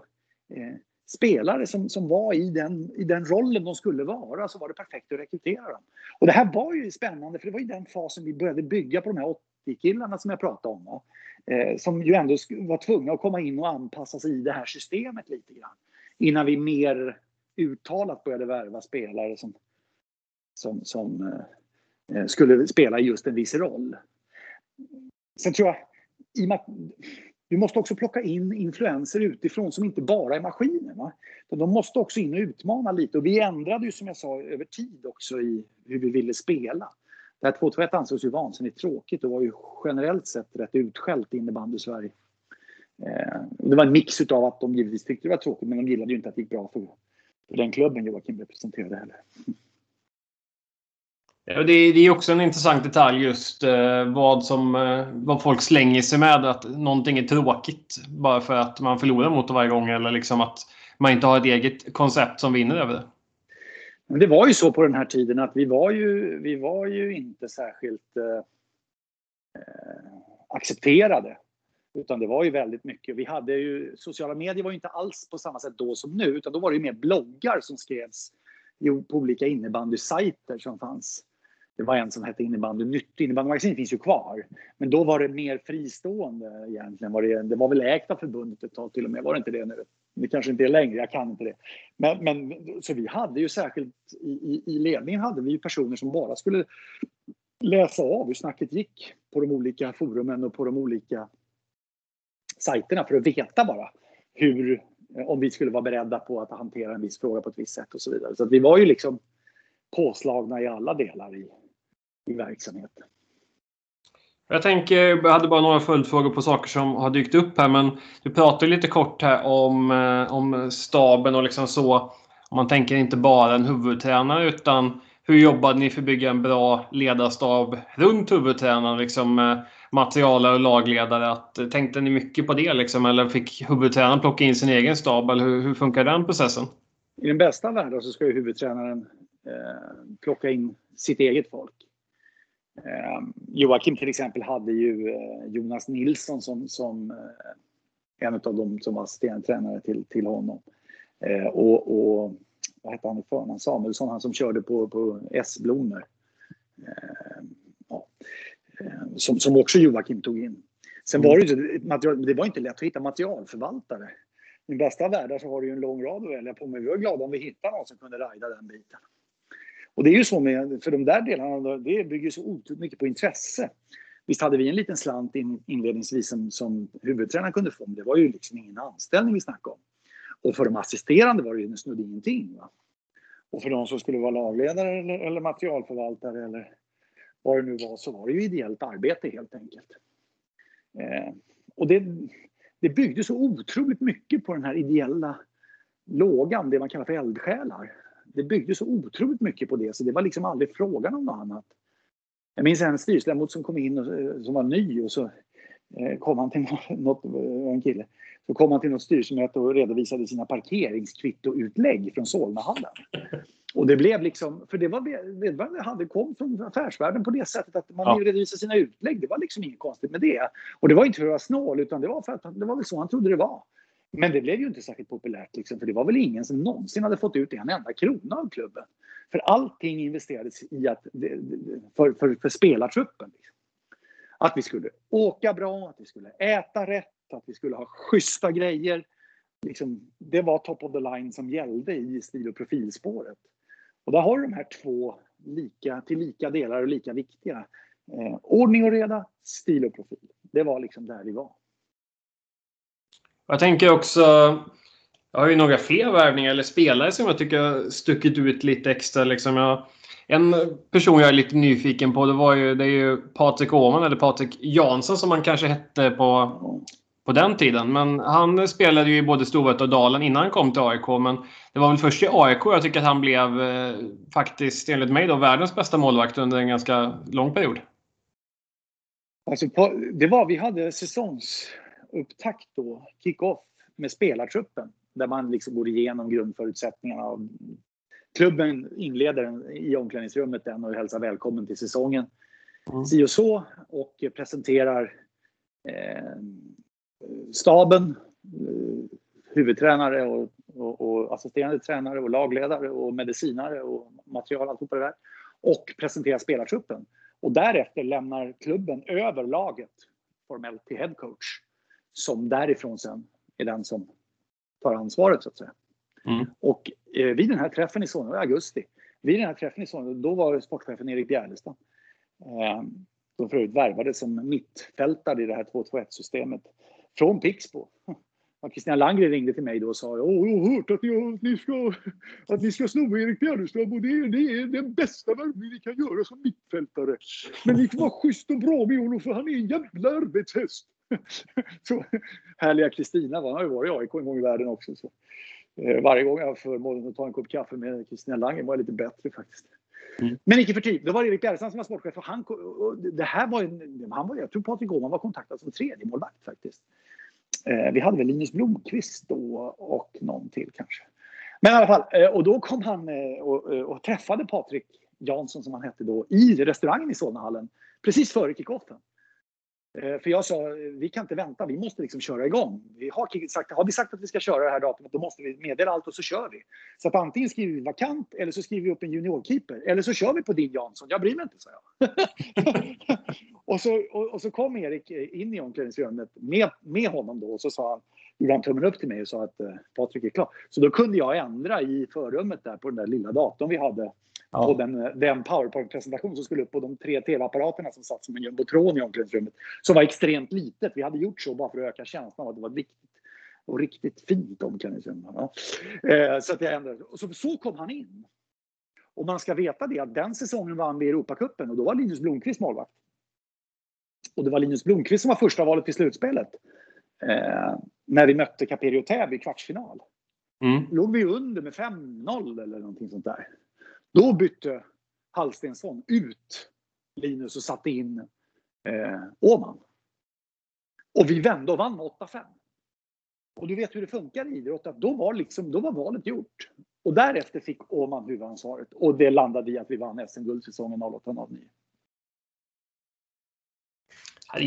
eh, spelare som, som var i den, i den rollen de skulle vara så var det perfekt att rekrytera dem. Och det här var ju spännande för det var ju den fasen vi började bygga på de här 80-killarna som jag pratade om. Eh, som ju ändå var tvungna att komma in och anpassa sig i det här systemet lite grann. Innan vi mer uttalat började värva spelare som, som, som eh, eh, skulle spela just en viss roll. Sen tror jag, i och med att du måste också plocka in influenser utifrån som inte bara är maskiner. Va? De måste också in och utmana lite. Och vi ändrade ju som jag sa över tid också i hur vi ville spela. Det här 2-2-1 ansågs ju vansinnigt tråkigt och var ju generellt sett rätt utskällt innebandy i Sverige. Eh, det var en mix av att de givetvis tyckte det var tråkigt men de gillade ju inte att det gick bra för, för den klubben Joakim representerade heller. Ja, det, är också en intressant detalj just eh, vad, som, eh, vad folk slänger sig med. Att någonting är tråkigt bara för att man förlorar mot det varje gång. Eller liksom att man inte har ett eget koncept som vinner över det. Men det var ju så på den här tiden att vi var ju, vi var ju inte särskilt eh, eh, accepterade. Utan det var ju väldigt mycket. Vi hade ju, sociala medier var ju inte alls på samma sätt då som nu. Utan då var det ju mer bloggar som skrevs på olika innebandysajter som fanns. Det var en som hette Innebandy Nytt. Innebandymagasinet finns ju kvar. Men då var det mer fristående egentligen. Var det, det var väl ägt av förbundet ett tag till och med. Var det inte det nu? Det kanske inte är längre, jag kan inte det. Men, men så vi hade ju särskilt i, i, i ledningen hade vi ju personer som bara skulle läsa av hur snacket gick på de olika forumen och på de olika sajterna för att veta bara hur, eh, om vi skulle vara beredda på att hantera en viss fråga på ett visst sätt och så vidare. Så vi var ju liksom påslagna i alla delar i, i verksamheten. Jag tänker, jag hade bara några följdfrågor på saker som har dykt upp här, men du pratade lite kort här om, eh, om staben och liksom så. Om man tänker inte bara en huvudtränare utan hur jobbade ni för att bygga en bra ledarstab runt huvudtränaren? Liksom, eh, materialare och lagledare. Att, eh, tänkte ni mycket på det liksom, eller fick huvudtränaren plocka in sin egen stab? Eller hur, hur funkar den processen? I den bästa världen så ska ju huvudtränaren eh, plocka in sitt eget folk. Eh, Joakim till exempel hade ju eh, Jonas Nilsson som, som eh, en av dem som var assisterande till, till honom. Eh, och, och vad hette han i förnamn? Samuelsson, han som körde på, på S-blommor. Eh, ja. som, som också Joakim tog in. Sen var det ju det var inte lätt att hitta materialförvaltare. I bästa världen så har du ju en lång rad att välja på, men vi var glada om vi hittade någon som kunde rida den biten. Och det är ju så med, för de där delarna, det bygger så otroligt mycket på intresse. Visst hade vi en liten slant in, inledningsvis som, som huvudtränaren kunde få, men det var ju liksom ingen anställning vi snackade om. Och för de assisterande var det ju snudd ingenting. Va? Och för de som skulle vara lagledare eller, eller materialförvaltare eller vad det nu var, så var det ju ideellt arbete helt enkelt. Eh, och det, det byggde så otroligt mycket på den här ideella lågan, det man kallar för eldsjälar det byggde så otroligt mycket på det så det var liksom aldrig frågan om något annat. Jag minns en styrelseledamot som kom in och, eh, som var ny och så eh, kom han till något, eh, en kille, så kom han till något styrelsemöte och redovisade sina parkeringskvittoutlägg från Solnahallen. Och det blev liksom, för det var det hade kom från affärsvärlden på det sättet att man ja. redovisade sina utlägg. Det var liksom inget konstigt med det. Och det var inte för att vara snål utan det var för att det var väl så han trodde det var. Men det blev ju inte särskilt populärt, liksom, för det var väl ingen som någonsin hade fått ut en enda krona av klubben. För allting investerades i att, för, för, för spelartruppen. Liksom. Att vi skulle åka bra, att vi skulle äta rätt, att vi skulle ha schyssta grejer. Liksom, det var top of the line som gällde i stil och profilspåret. Och där har du de här två lika, till lika delar och lika viktiga. Eh, ordning och reda, stil och profil. Det var liksom där vi var. Jag tänker också... Jag har ju några fler värvningar eller spelare som jag tycker har stuckit ut lite extra. Liksom jag, en person jag är lite nyfiken på det, var ju, det är ju Patrik Åhman, eller Patrik Jansson som han kanske hette på, på den tiden. Men han spelade ju i både Storvreta och Dalen innan han kom till AIK. Men det var väl först i AIK jag tycker att han blev, eh, faktiskt enligt mig, då, världens bästa målvakt under en ganska lång period. Alltså det var, vi hade säsongs upptakt då, kick-off med spelartruppen där man liksom går igenom grundförutsättningarna. Klubben inleder i omklädningsrummet den och hälsar välkommen till säsongen. Mm. Si och så och presenterar eh, staben, eh, huvudtränare och, och, och, assisterande tränare och lagledare och medicinare och material, allt det där. Och presenterar spelartruppen. Och därefter lämnar klubben över laget formellt till headcoach som därifrån sen är den som tar ansvaret så att säga. Mm. Och eh, vid den här träffen i Solna, i augusti, vid den här träffen i Solna, då var sportchefen Erik Bjärlestam. Eh, som förut värvades som mittfältare i det här 2-2-1 systemet från Pixbo. Kristina Landgren ringde till mig då och sa Åh, jag har hört att, jag, att, ni ska, att ni ska sno Erik Bjärrestam och det, det är den bästa värvning ni kan göra som mittfältare. Men ni får vara schysst och bra med honom för han är en jävla arbetshäst. så härliga Kristina var, har ju varit i AIK en gång i världen också. Så. Eh, varje gång jag har förmånen att ta en kopp kaffe med Kristina Lange var jag lite bättre faktiskt. Mm. Men icke förty, då var det Erik Bjerrestam som var sportchef och han, och det här var, han var, jag tror Patrik Åhman var kontaktad som tredje målvakt faktiskt. Eh, vi hade väl Linus Blomqvist då och någon till kanske. Men i alla fall, eh, och då kom han eh, och, eh, och träffade Patrik Jansson som han hette då i restaurangen i Solnahallen precis före kickoffen. Eh, för jag sa, vi kan inte vänta, vi måste liksom köra igång. Vi har, sagt, har vi sagt att vi ska köra det här datumet, då måste vi meddela allt och så kör vi. Så att antingen skriver vi vakant eller så skriver vi upp en juniorkeeper. Eller så kör vi på din Jansson. Jag bryr mig inte, sa jag. och, så, och, och, så kom Erik eh, in i omklädningsrummet med, med honom då och så sa han, gjorde han tummen upp till mig och sa att eh, Patrik är klar. Så då kunde jag ändra i förrummet där på den där lilla datorn vi hade ja. på den, den powerpoint-presentation som skulle upp på de tre tv-apparaterna som satt som en jumbotron i omklädningsrummet. Som var extremt litet. Vi hade gjort så bara för att öka känslan av att det var viktigt och riktigt fint omklädningsrum. Ja. Eh, så, att ändrade. Så, så kom han in. Och man ska veta det att den säsongen vann vi Europacupen och då var Linus Blomqvist målvakt. Och det var Linus Blomqvist som var första valet till slutspelet. Eh, när vi mötte Caperi och Täby i kvartsfinal. Mm. låg vi under med 5-0 eller någonting sånt där. Då bytte Hallstensson ut Linus och satte in eh, Åman. Och vi vände och vann med 8-5. Och du vet hur det funkar i idrott, att då var, liksom, då var valet gjort. Och därefter fick Åman huvudansvaret och det landade i att vi vann SM-guld säsongen 08-09.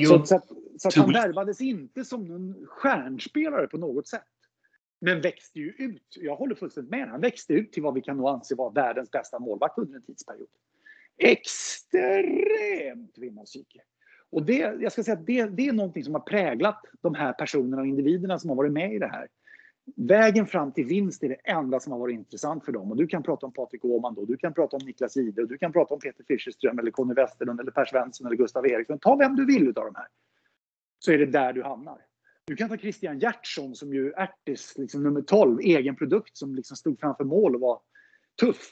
Så, så, att, så att han värvades inte som någon stjärnspelare på något sätt. Men växte ju ut. Jag håller fullständigt med. Han växte ut till vad vi kan nog anse vara världens bästa målvakt under en tidsperiod. Extremt vinnarpsyke. Och det, jag ska säga att det, det är någonting som har präglat de här personerna och individerna som har varit med i det här. Vägen fram till vinst är det enda som har varit intressant för dem. Och du kan prata om Patrik Åhman då, du kan prata om Niklas Ide, du kan prata om Peter Fischerström eller Conny Westerlund eller Per Svensson eller Gustav Eriksson. Ta vem du vill utav de här. Så är det där du hamnar. Du kan ta Christian Gertsson som ju är liksom nummer 12, egen produkt som liksom stod framför mål och var tuff.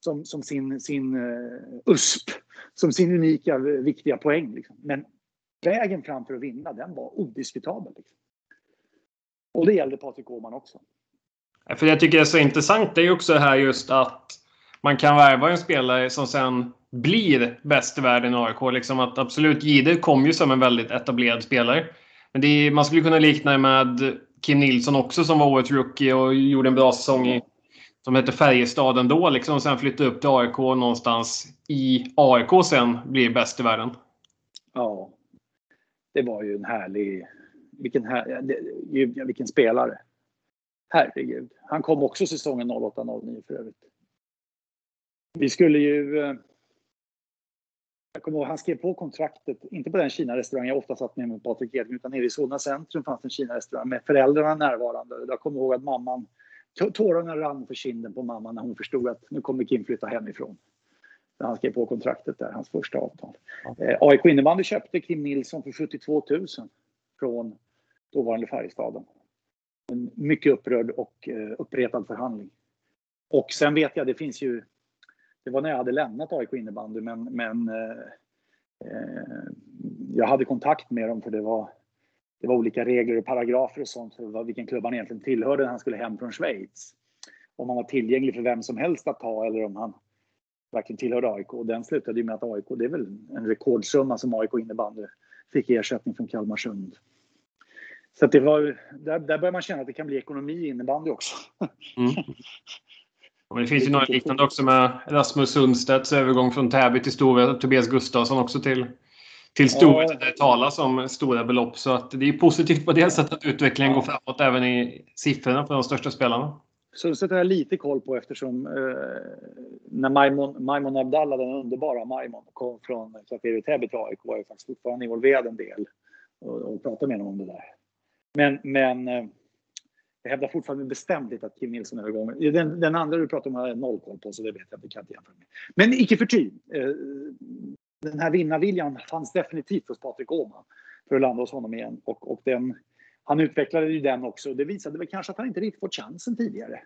Som, som sin, sin uh, USP, som sin unika eh, viktiga poäng. Liksom. Men vägen fram för att vinna, den var odiskutabel. Liksom. Och det gällde Patrik Åhman också. För jag tycker det är så intressant, det är också det här just att man kan värva en spelare som sen blir bäst i världen i AIK. Liksom att absolut, Jihde kom ju som en väldigt etablerad spelare. Men är, man skulle kunna likna det med Kim Nilsson också som var årets rookie och gjorde en bra säsong i som hette Färjestad ändå liksom och sen flyttade upp till AIK någonstans i AIK sen blir bäst i världen. Ja. Det var ju en härlig vilken, här, vilken spelare. Herregud. Han kom också säsongen 08-09 för övrigt. Vi skulle ju... Eh, jag kommer ihåg, han skrev på kontraktet, inte på den Kina-restaurang jag ofta satt med med Patrik Edvin, utan nere i Solna centrum fanns en Kina-restaurang med föräldrarna närvarande. Jag kommer ihåg att mamman, tårarna rann för kinden på mamman när hon förstod att nu kommer Kim flytta hemifrån. han skrev på kontraktet där, hans första avtal. Ja. Eh, AIK innebandy köpte Kim Nilsson för 72 000 från dåvarande Färjestaden. En mycket upprörd och eh, uppretad förhandling. Och sen vet jag, det finns ju... Det var när jag hade lämnat AIK innebandy, men, men eh, eh, jag hade kontakt med dem för det var, det var olika regler och paragrafer och sånt för vilken klubb han egentligen tillhörde när han skulle hem från Schweiz. Om han var tillgänglig för vem som helst att ta eller om han verkligen tillhörde AIK. Och den slutade ju med att AIK, det är väl en rekordsumma som AIK innebandy fick ersättning från Kalmarsund. Så det var, där, där börjar man känna att det kan bli ekonomi i innebandy också. Mm. det finns ju några liknande också med Rasmus Sundstedts övergång från Täby till Stora. Tobias Gustafsson också till, till Stora. Ja. Det talas om stora belopp. Så att det är positivt på det sättet att utvecklingen går framåt även i siffrorna för de största spelarna. Sundstedt har jag lite koll på eftersom eh, när Maimon, Maimon Abdallah, den underbara Maimon, kom från kvarteret Täby till AIK var jag faktiskt fortfarande involverad en del och, och pratade med honom om det där. Men, men eh, jag hävdar fortfarande med bestämdhet att Kim Nilsson är igång. Den, den andra du pratar om har jag noll koll på, så det vet jag inte. Kan jämföra med. Men icke förty. Eh, den här vinnarviljan fanns definitivt hos Patrik Åhman för att landa hos honom igen. Och, och den, han utvecklade ju den också. Det visade väl kanske att han inte riktigt fått chansen tidigare.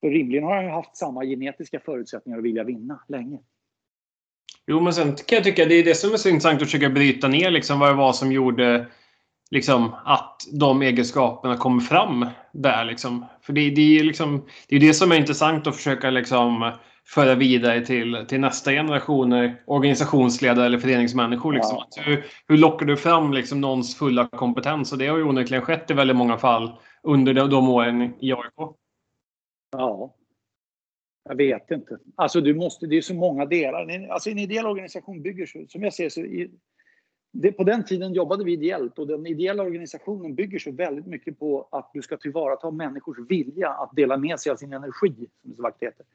För rimligen har han ju haft samma genetiska förutsättningar att vilja vinna länge. Jo, men sen kan jag tycka det är det som är så intressant att försöka bryta ner liksom vad det var som gjorde liksom, att de egenskaperna kommer fram där. Liksom. För det, det, är liksom, det är det som är intressant att försöka liksom, föra vidare till, till nästa generationer organisationsledare eller föreningsmänniskor. Liksom. Ja. Hur, hur lockar du fram liksom, någons fulla kompetens? Och det har ju onekligen skett i väldigt många fall under de, de åren i AIK. Ja. Jag vet inte. Alltså du måste, det är så många delar. Alltså en ideell organisation bygger som jag ser så, det, på den tiden jobbade vi ideellt och den ideella organisationen bygger så väldigt mycket på att du ska tillvarata människors vilja att dela med sig av sin energi, som det så vackert heter.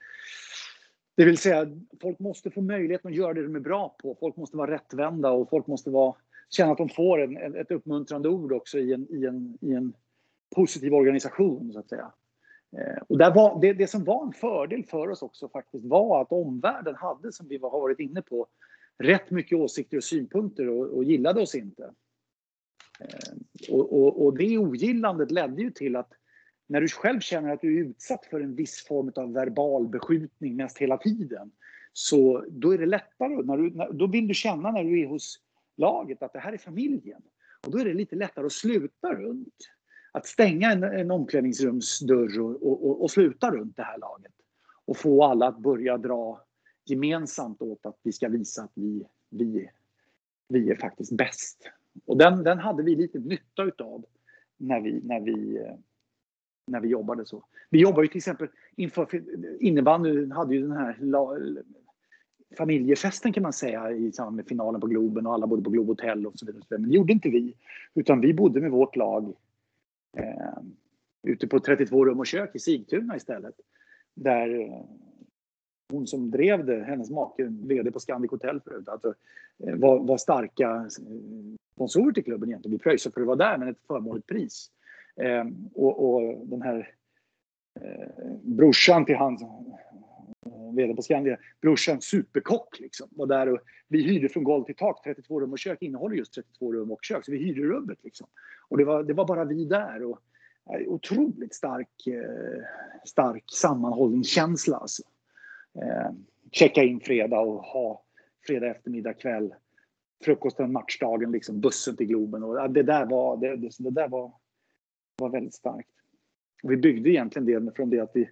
Det vill säga, folk måste få möjligheten att göra det de är bra på. Folk måste vara rättvända och folk måste vara, känna att de får en, ett uppmuntrande ord också i en, i en, i en positiv organisation, så att säga. Eh, och där var, det, det som var en fördel för oss också faktiskt var att omvärlden hade, som vi har varit inne på, rätt mycket åsikter och synpunkter och, och gillade oss inte. Eh, och, och, och, det ogillandet ledde ju till att när du själv känner att du är utsatt för en viss form av verbal beskjutning mest hela tiden, så då är det lättare. När du, när, då vill du känna när du är hos laget att det här är familjen. Och då är det lite lättare att sluta runt. Att stänga en, en omklädningsrumsdörr och, och, och, och sluta runt det här laget. Och få alla att börja dra gemensamt åt att vi ska visa att vi, vi, vi är faktiskt bäst. Och den, den hade vi lite nytta utav när vi, när vi, när vi jobbade så. Vi jobbade ju till exempel inför innebandyn hade ju den här familjefesten kan man säga i samband med finalen på Globen och alla bodde på Globhotell och så vidare. Men det gjorde inte vi. Utan vi bodde med vårt lag eh, ute på 32 rum och kök i Sigtuna istället. Där hon som drev det, hennes make, VD på Scandic Hotel förut, alltså, eh, var, var starka eh, sponsorer till klubben egentligen. Vi pröjsade för att vara där, men ett förmånligt pris. Eh, och, och, den här eh, brorsan till han eh, vd på Skandia, brorsan superkock liksom, var där och vi hyrde från golv till tak, 32 rum och kök innehåller just 32 rum och kök, så vi hyrde rummet liksom. Och det var, det var bara vi där och otroligt stark, eh, stark sammanhållningskänsla alltså. Eh, checka in fredag och ha fredag eftermiddag kväll frukosten matchdagen, liksom bussen till Globen. Och det där var, det, det där var, var väldigt starkt. Och vi byggde egentligen det från det att vi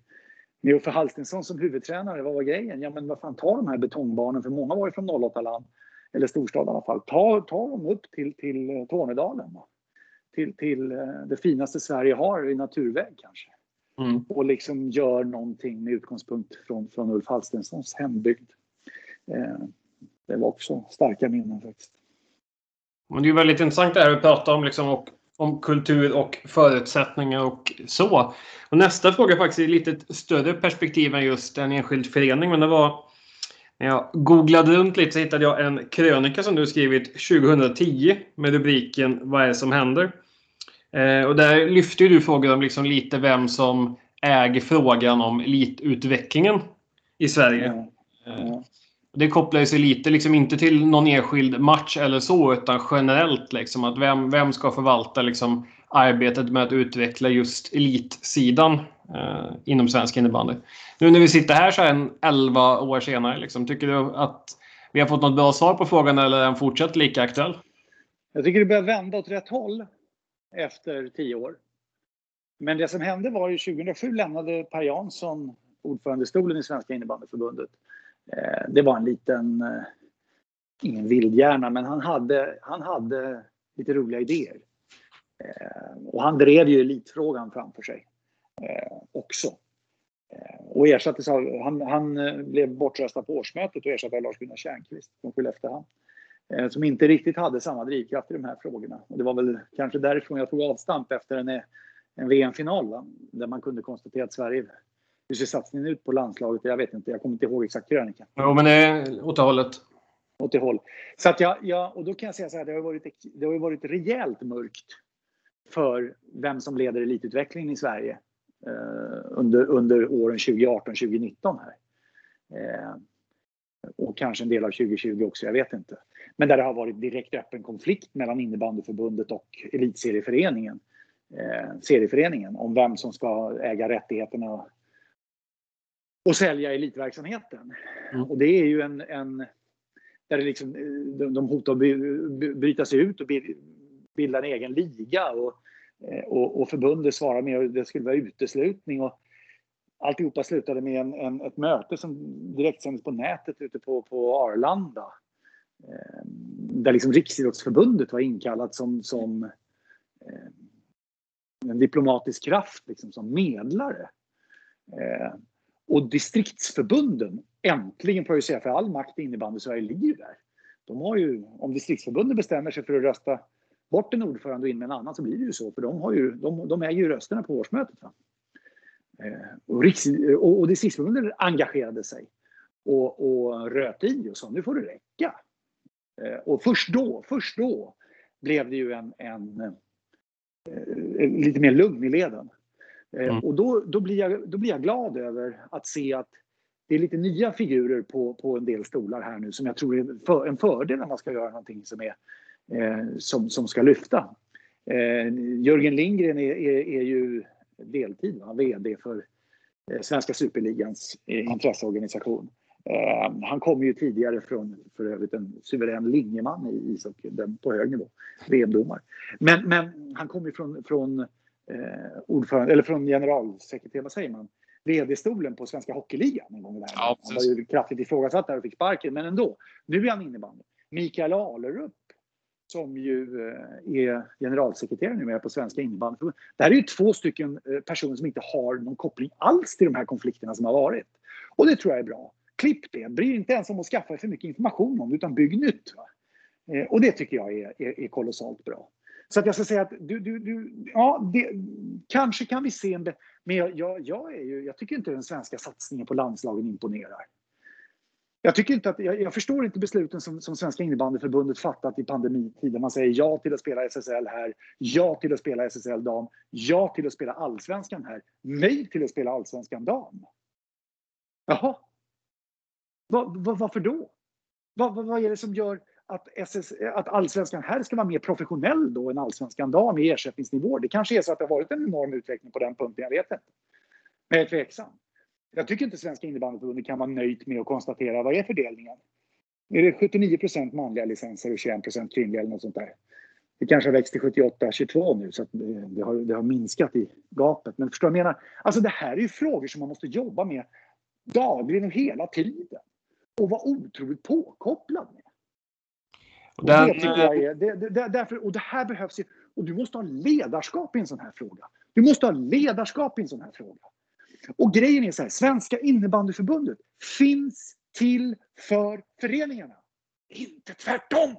med Uffe Halstinsson som huvudtränare, vad var grejen? Ja men vad fan, ta de här betongbarnen, för många var ju från 08-land, eller storstad i alla fall. Ta, ta dem upp till, till Tornedalen. Till, till eh, det finaste Sverige har i naturväg kanske. Mm. Och liksom gör någonting med utgångspunkt från, från Ulf Halstenssons hembygd. Eh, det var också starka minnen faktiskt. Men det är väldigt intressant det här att prata om, liksom, och, om kultur och förutsättningar och så. Och nästa fråga faktiskt i lite större perspektiv än just en enskild förening. Men det var när jag googlade runt lite så hittade jag en krönika som du skrivit 2010 med rubriken Vad är det som händer? Eh, och där lyfter du frågor om liksom lite vem som äger frågan om elitutvecklingen i Sverige. Mm. Mm. Det kopplar sig lite, liksom inte till någon enskild match eller så, utan generellt. Liksom, att vem, vem ska förvalta liksom, arbetet med att utveckla just elitsidan eh, inom svensk innebandy? Nu när vi sitter här så här 11 år senare, liksom, tycker du att vi har fått något bra svar på frågan eller är den fortsatt lika aktuell? Jag tycker det börjar vända åt rätt håll efter tio år. Men det som hände var ju 2007 lämnade Per Jansson ordförandestolen i Svenska innebandyförbundet. Eh, det var en liten, eh, ingen vildhjärna, men han hade, han hade lite roliga idéer. Eh, och han drev ju elitfrågan framför sig också. Och ersattes av, han, han blev bortröstad på årsmötet och ersattes av Lars-Gunnar Tjärnqvist från Skelleftehamn. Som inte riktigt hade samma drivkraft i de här frågorna. Och det var väl kanske därifrån jag tog avstamp efter en, en VM-final där man kunde konstatera att Sverige hur ser satsningen ut på landslaget? Jag vet inte, jag kommer inte ihåg exakt krönikan. Jo, men det är åt det hållet. Åt det håll. Så att jag, jag, och då kan jag säga så här, det har varit, det har varit rejält mörkt för vem som leder elitutvecklingen i Sverige eh, under, under åren 2018, 2019 här. Eh, och kanske en del av 2020 också, jag vet inte. Men där det har varit direkt öppen konflikt mellan innebandyförbundet och elitserieföreningen. Eh, serieföreningen om vem som ska äga rättigheterna och sälja elitverksamheten. Mm. Och det är ju en, en där det liksom, de, de hotar att bryta sig ut och bilda en egen liga. Och, och, och förbundet svarar med att det skulle vara uteslutning. Och alltihopa slutade med en, en, ett möte som direktsändes på nätet ute på, på Arlanda. Eh, där liksom Riksidrottsförbundet var inkallat som, som eh, en diplomatisk kraft, liksom, som medlare. Eh, och distriktsförbunden, äntligen får jag säga, för all makt i innebandy Sverige ligger ju där. De har ju, om distriktsförbunden bestämmer sig för att rösta bort en ordförande och in med en annan så blir det ju så, för de, har ju, de, de äger ju rösterna på årsmötet. Va? Och, Riks, och, och distriktsförbunden engagerade sig och, och röt i och sa nu får det räcka. Eh, och först då, först då blev det ju en, en, en eh, lite mer lugn i leden. Eh, mm. Och då, då, blir jag, då blir jag glad över att se att det är lite nya figurer på, på en del stolar här nu som jag tror är för, en fördel när man ska göra någonting som, är, eh, som, som ska lyfta. Eh, Jörgen Lindgren är, är, är ju deltid, va? VD för eh, Svenska Superligans eh, intresseorganisation. Eh, han kommer ju tidigare från för övrigt en suverän linjeman i ishockey, på hög nivå, VM-domare. Men, men han kommer ju från, från eh, ordförande, eller från generalsekreterare, vad säger man? VD-stolen på Svenska Hockeyligan en gång i världen. Ja, han var ju kraftigt ifrågasatt där och fick sparken, men ändå. Nu är han innebandy. Mikael Alerup som ju eh, är generalsekreterare numera på Svenska innebandyförbundet. Det här är ju två stycken eh, personer som inte har någon koppling alls till de här konflikterna som har varit. Och det tror jag är bra. Klipp det. Bry inte ens om att skaffa för mycket information om det, utan bygg nytt. Va? Eh, och det tycker jag är, är, är kolossalt bra. Så att jag ska säga att du, du, du ja, det, kanske kan vi se en... Men jag, jag, jag, är ju, jag tycker inte den svenska satsningen på landslagen imponerar. Jag, tycker inte att, jag, jag, förstår inte besluten som, som Svenska innebandyförbundet fattat i pandemitiden. Man säger ja till att spela SSL här, ja till att spela SSL dam, ja till att spela allsvenskan här, nej till att spela allsvenskan dam. Jaha. Va, va, varför då? Va, va, vad är det som gör att, SS, att allsvenskan här ska vara mer professionell då än allsvenskan dam i ersättningsnivåer? Det kanske är så att det har varit en enorm utveckling på den punkten, jag vet inte. Men jag är tveksam. Jag tycker inte Svenska innebandyförbundet kan vara nöjt med att konstatera vad är fördelningen? Är det 79% manliga licenser och 21% kvinnliga eller något sånt där? Det kanske har växt till 78-22 nu så att det har, det har minskat i gapet. Men förstår du vad jag menar? Alltså det här är ju frågor som man måste jobba med dagligen och hela tiden. Och vara otroligt påkopplad med. Och det, tycker jag är, det, det, därför, och det här behövs ju, och du måste ha ledarskap i en sån här fråga. Du måste ha ledarskap i en sån här fråga. Och grejen är så här, Svenska innebandyförbundet finns till för föreningarna. Inte tvärtom!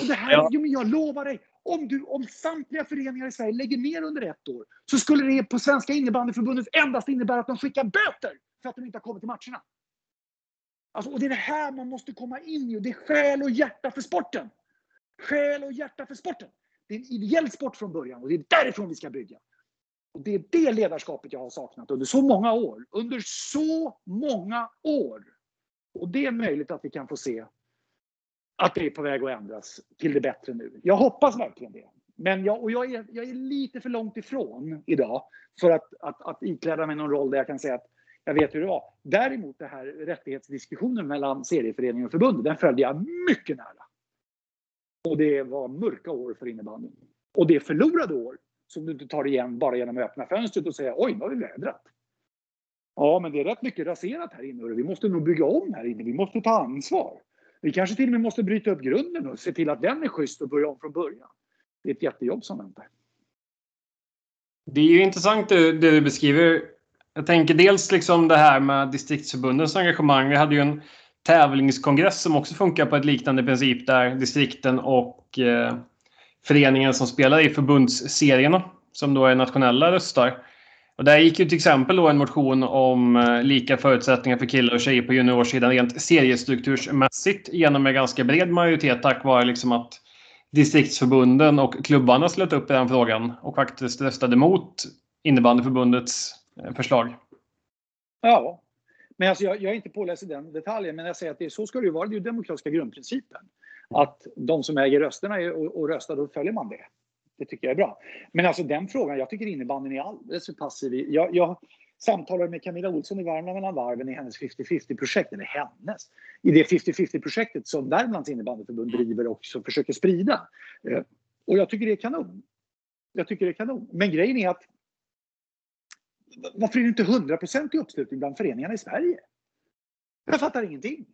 Och det här, ja. jag lovar dig, om, du, om samtliga föreningar i Sverige lägger ner under ett år så skulle det på Svenska innebandyförbundet endast innebära att de skickar böter för att de inte har kommit till matcherna. Alltså, och det är det här man måste komma in i och det är själ och hjärta för sporten. Själ och hjärta för sporten. Det är en ideell sport från början och det är därifrån vi ska bygga. Och det är det ledarskapet jag har saknat under så många år. Under så många år! Och det är möjligt att vi kan få se att det är på väg att ändras till det bättre nu. Jag hoppas verkligen det. Men jag, och jag, är, jag är lite för långt ifrån idag för att, att, att ikläda mig någon roll där jag kan säga att jag vet hur det var. Däremot den här rättighetsdiskussionen mellan serieföreningen och förbundet, den följde jag mycket nära. Och det var mörka år för innebandyn. Och det är förlorade år som du inte tar igen bara genom att öppna fönstret och säga oj, nu har vi vädrat. Ja, men det är rätt mycket raserat här inne och vi måste nog bygga om här inne. Vi måste ta ansvar. Vi kanske till och med måste bryta upp grunden och se till att den är schysst och börja om från början. Det är ett jättejobb som väntar. Det är ju intressant det, det du beskriver. Jag tänker dels liksom det här med distriktsförbundens engagemang. Vi hade ju en tävlingskongress som också funkar på ett liknande princip där distrikten och eh, föreningen som spelar i förbundsserierna, som då är nationella, röstar. Och där gick ju till exempel då en motion om eh, lika förutsättningar för killar och tjejer på juniorsidan rent seriestruktursmässigt genom en ganska bred majoritet tack vare liksom att distriktsförbunden och klubbarna slöt upp i den frågan och faktiskt röstade mot innebandyförbundets eh, förslag. Ja, men alltså jag, jag är inte påläst i den detaljen, men jag säger att det, så ska det ju vara. Det är ju demokratiska grundprincipen. Att de som äger rösterna och, och röstar, då följer man det. Det tycker jag är bra. Men alltså den frågan, jag tycker innebandyn är alldeles för passiv. Jag, jag samtalade med Camilla Olsson i Värmland mellan varven i hennes 50-50-projekt, eller hennes, i det 50-50-projektet som Värmlands innebandyförbund driver och som försöker sprida. Eh, och jag tycker det är kanon. Jag tycker det är kanon. Men grejen är att varför är det inte 100% i uppslutning bland föreningarna i Sverige? Jag fattar ingenting.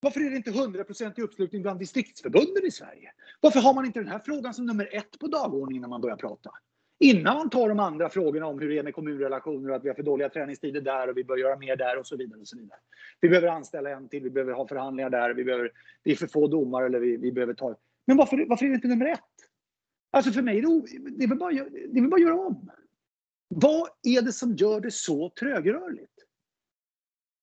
Varför är det inte 100% i uppslutning bland distriktsförbunden i Sverige? Varför har man inte den här frågan som nummer ett på dagordningen när man börjar prata? Innan man tar de andra frågorna om hur det är med kommunrelationer och att vi har för dåliga träningstider där och vi bör göra mer där och så vidare. Och så vidare. Vi behöver anställa en till, vi behöver ha förhandlingar där, vi behöver, det är för få domare eller vi, vi behöver ta... Men varför, varför är det inte nummer ett? Alltså för mig är det, det, är väl bara, det är väl bara att göra om. Vad är det som gör det så trögrörligt?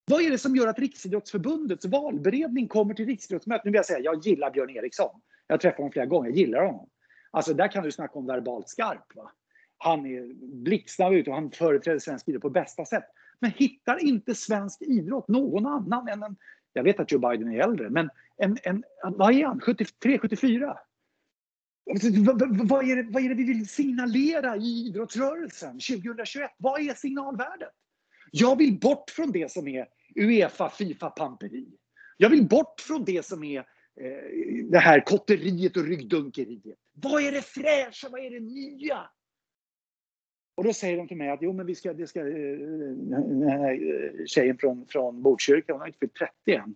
Vad är det som gör att Riksidrottsförbundets valberedning kommer till riksidrottsmötet? Nu vill jag säga, jag gillar Björn Eriksson. Jag har träffat honom flera gånger, jag gillar honom. Alltså där kan du snacka om verbalt skarp. Va? Han är blixtsnabb ut och han företräder svensk idrott på bästa sätt. Men hittar inte svensk idrott någon annan än en, jag vet att Joe Biden är äldre, men en, en vad är han, 73, 74? Vad är, det, vad är det vi vill signalera i idrottsrörelsen 2021? Vad är signalvärdet? Jag vill bort från det som är Uefa, Fifa-pamperi. Jag vill bort från det som är eh, det här kotteriet och ryggdunkeriet. Vad är det fräscha? Vad är det nya? Och då säger de till mig att jo, men vi ska, det ska, den här tjejen från, från Botkyrka, hon har inte fyllt 30 än.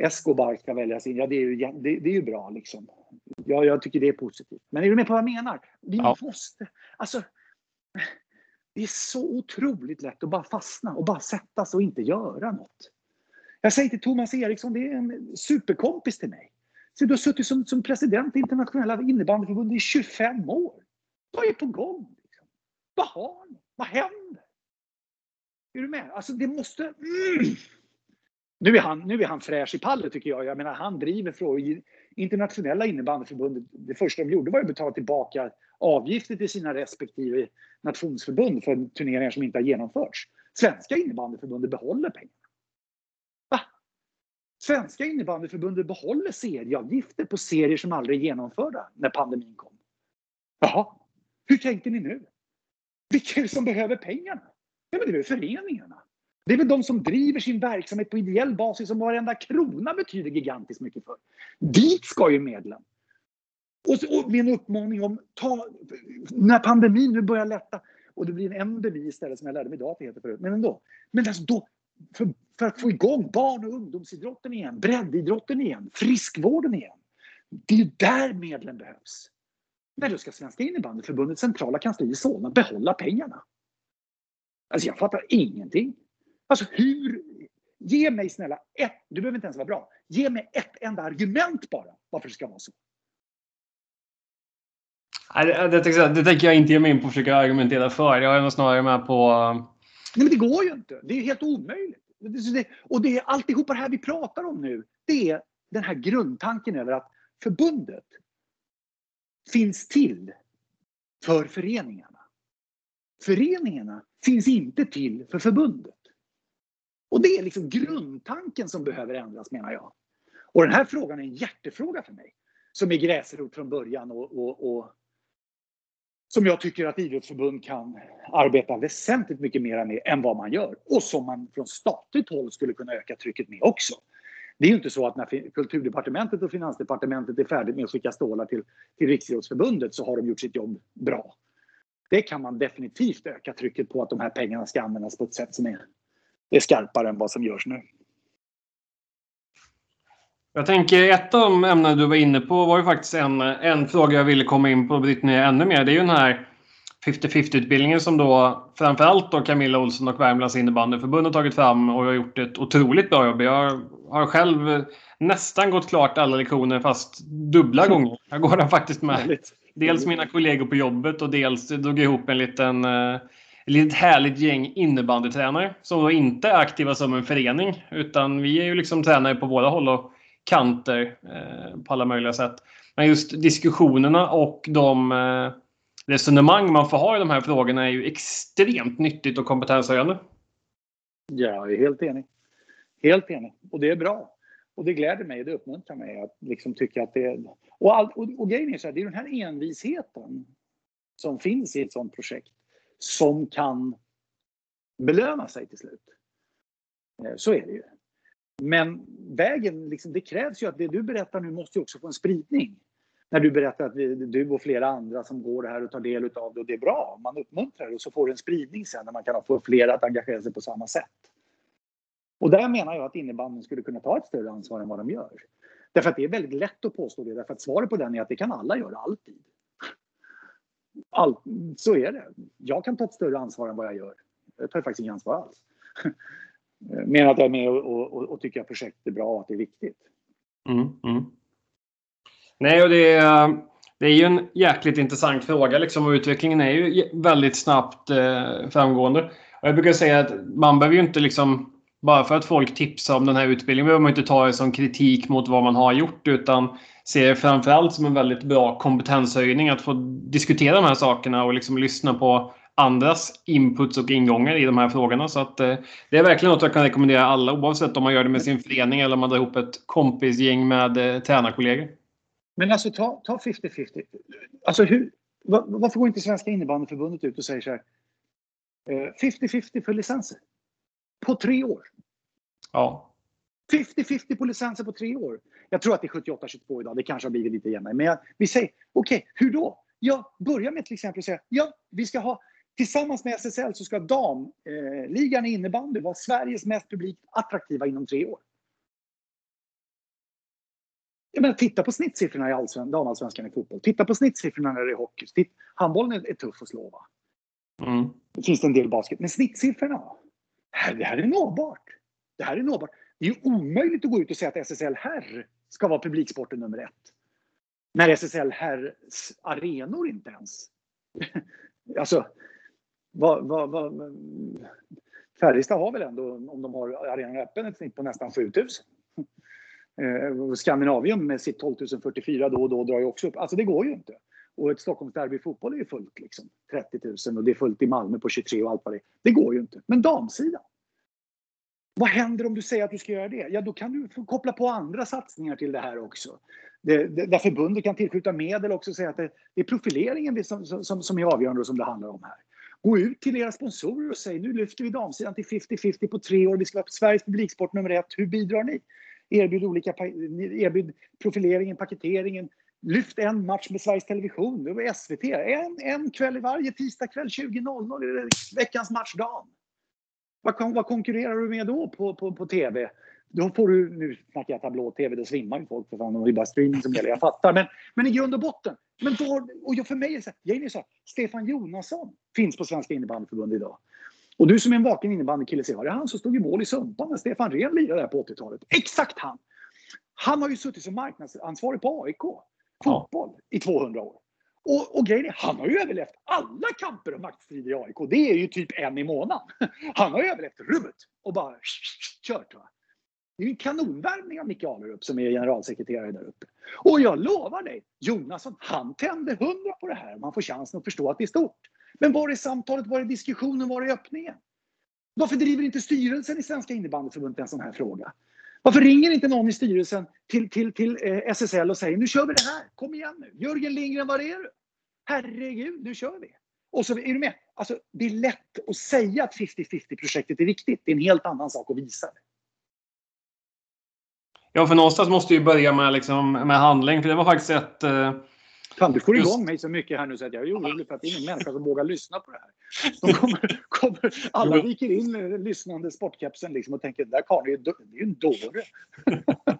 Escobar ska väljas in. Ja, det är ju, det, det är ju bra liksom. Ja, jag tycker det är positivt. Men är du med på vad jag menar? Vi ja. måste, alltså. Det är så otroligt lätt att bara fastna och bara sätta sig och inte göra något. Jag säger till Thomas Eriksson, det är en superkompis till mig. Så du har suttit som, som president i internationella innebandyförbundet i 25 år. Vad är på gång? Liksom? Vad har ni? Vad händer? Är du med? Alltså det måste... Mm. Nu, är han, nu är han fräsch i pallet tycker jag. Jag menar han driver frågor. Internationella innebandyförbundet, det första de gjorde var att betala tillbaka avgifter till sina respektive nationsförbund för turneringar som inte har genomförts. Svenska innebandyförbundet behåller pengarna. Va? Svenska innebandyförbundet behåller serieavgifter på serier som aldrig är genomförda när pandemin kom. Jaha, hur tänker ni nu? Vilka är det som behöver pengarna? Ja, men det är väl föreningarna. Det är väl de som driver sin verksamhet på ideell basis som varenda krona betyder gigantiskt mycket för. Dit ska ju medlen. Och, och min uppmaning om, ta, när pandemin nu börjar lätta, och det blir en endemi istället som jag lärde mig idag att det heter förut, men ändå. Men alltså då, för, för att få igång barn och ungdomsidrotten igen, breddidrotten igen, friskvården igen. Det är ju där medlen behövs. Men då ska Svenska innebandyförbundets centrala kansli i Solna behålla pengarna. Alltså jag fattar ingenting. Alltså hur... Ge mig snälla ett, du behöver inte ens vara bra. Ge mig ett enda argument bara varför det ska vara så. Det, det, det tänker jag inte ge mig in på att försöka argumentera för. Jag är nog snarare med på... Nej, men det går ju inte. Det är helt omöjligt. Och det är alltihopa det här vi pratar om nu. Det är den här grundtanken över att förbundet finns till för föreningarna. Föreningarna finns inte till för förbundet. Och det är liksom grundtanken som behöver ändras menar jag. Och den här frågan är en hjärtefråga för mig. Som är gräsrot från början och, och, och som jag tycker att idrottsförbund kan arbeta väsentligt mycket mer med än vad man gör. Och som man från statligt håll skulle kunna öka trycket med också. Det är ju inte så att när kulturdepartementet och finansdepartementet är färdigt med att skicka stålar till, till Riksidrottsförbundet så har de gjort sitt jobb bra. Det kan man definitivt öka trycket på att de här pengarna ska användas på ett sätt som är, är skarpare än vad som görs nu. Jag tänker ett av de ämnen du var inne på var ju faktiskt en, en fråga jag ville komma in på ner ännu mer. Det är ju den här 50-50 utbildningen som då framförallt då Camilla Olsson och Värmlands innebandyförbund har tagit fram och har gjort ett otroligt bra jobb. Jag har själv nästan gått klart alla lektioner fast dubbla gånger. Jag går där faktiskt med dels mina kollegor på jobbet och dels drog ihop en liten eh, ett litet härligt gäng innebandytränare som då inte är aktiva som en förening utan vi är ju liksom tränare på våra håll och kanter eh, på alla möjliga sätt. Men just diskussionerna och de eh, resonemang man får ha i de här frågorna är ju extremt nyttigt och kompetenshöjande. Ja, jag är helt enig. Helt enig. Och det är bra. Och det gläder mig, det uppmuntrar mig att liksom tycka att det är... Och, all, och, och grejen är så här, det är den här envisheten som finns i ett sådant projekt som kan belöna sig till slut. Eh, så är det ju. Men vägen, liksom, det krävs ju att det du berättar nu måste ju också få en spridning. När du berättar att du och flera andra som går det här och tar del av det och det är bra. Man uppmuntrar det och så får det en spridning sen när man kan få fler att engagera sig på samma sätt. Och där menar jag att innebandyn skulle kunna ta ett större ansvar än vad de gör. Därför att det är väldigt lätt att påstå det, därför att svaret på den är att det kan alla göra alltid. All, så är det. Jag kan ta ett större ansvar än vad jag gör. Jag tar faktiskt inget ansvar alls. Eh, mer att jag är med och, och, och, tycker att projektet är bra och att det är viktigt. Mm, mm. Nej, och det är, det är ju en jäkligt intressant fråga liksom, och utvecklingen är ju väldigt snabbt eh, framgående. Och jag brukar säga att man behöver ju inte liksom bara för att folk tipsar om den här utbildningen behöver man inte ta det som kritik mot vad man har gjort utan ser det framförallt som en väldigt bra kompetenshöjning att få diskutera de här sakerna och liksom lyssna på andras inputs och ingångar i de här frågorna. Så att, eh, det är verkligen något jag kan rekommendera alla oavsett om man gör det med sin förening eller om man drar ihop ett kompisgäng med eh, tränarkollegor. Men alltså ta 50-50. Alltså hur, var, varför går inte Svenska innebandyförbundet ut och säger så här 50-50 eh, för licenser? På tre år. Ja. 50-50 på licenser på tre år. Jag tror att det är 78-22 idag. Det kanske har blivit lite jämnare. Men jag, vi säger, okej, okay, hur då? Ja, börja med till exempel att säga, ja, vi ska ha Tillsammans med SSL så ska damligan i innebandy vara Sveriges mest publikattraktiva inom tre år. Jag menar, titta på snittsiffrorna i allsven, damallsvenskan i fotboll. Titta på snittsiffrorna när det är hockey. Titt, handbollen är, är tuff att slå. Va? Mm. Det finns en del basket. Men snittsiffrorna? Det här är nåbart. Det här är nåbart. Det är omöjligt att gå ut och säga att SSL herr ska vara publiksporten nummer ett. När SSL herrs arenor inte ens... alltså, vad, vad, vad, Färjestad har väl ändå, om de har arenan öppen, ett snitt på nästan 7000. Eh, Skandinavium med sitt 12 044 då och då drar ju också upp. Alltså det går ju inte. Och ett Stockholmsderby i fotboll är ju fullt liksom. 30 000 och det är fullt i Malmö på 23 och allt vad det är. Det går ju inte. Men damsidan. Vad händer om du säger att du ska göra det? Ja, då kan du koppla på andra satsningar till det här också. Det, det, där förbundet kan tillskjuta medel också och säga att det, det är profileringen som, som, som är avgörande och som det handlar om här. Gå ut till era sponsorer och säg nu lyfter vi damsidan till 50-50 på tre år. Vi ska vara Sveriges publiksport nummer ett. Hur bidrar ni? Erbjud, olika, erbjud profileringen, paketeringen. Lyft en match med Sveriges Television, det var SVT. En, en kväll i varje tisdag kväll 20.00 är det veckans matchdag. Vad, vad konkurrerar du med då på, på, på TV? Då får du, nu snackar jag tablå-tv, då svimmar ju folk för fan. Det är bara streaming som gäller, jag fattar. Men, men i grund och botten. Men då, och för mig är det så här, så här, Stefan Jonasson finns på Svenska innebandyförbundet idag. Och du som är en vaken innebandykille ser, var det han som stod i mål i Sumpan när Stefan Rehn lirade där på 80-talet? Exakt han! Han har ju suttit som marknadsansvarig på AIK fotboll ja. i 200 år. Och, och grejen är, han har ju överlevt alla kamper och maktstrider i AIK. Det är ju typ en i månaden. Han har ju överlevt rubbet och bara kört. Va? Det är en kanonvärmning av Micke Alerup som är generalsekreterare där uppe. Och jag lovar dig, Jonasson, han tände hundra på det här. om han får chansen att förstå att det är stort. Men var är samtalet, var är diskussionen, var är öppningen? Varför driver inte styrelsen i Svenska innebandyförbundet en sån här fråga? Varför ringer inte någon i styrelsen till, till, till eh, SSL och säger nu kör vi det här, kom igen nu. Jörgen Lindgren, var är du? Herregud, nu kör vi. Och så är du med? Alltså, det är lätt att säga att 50-50 projektet är viktigt. Det är en helt annan sak att visa det. Ja, för någonstans måste ju börja med, liksom, med handling. För det var faktiskt ett... Eh, Fan, du får just... igång mig så mycket här nu så att jag är orolig för att det är ingen människa som vågar lyssna på det här. De kommer, kommer, alla viker in den lyssnande sportkepsen liksom och tänker där karln är ju en dåre.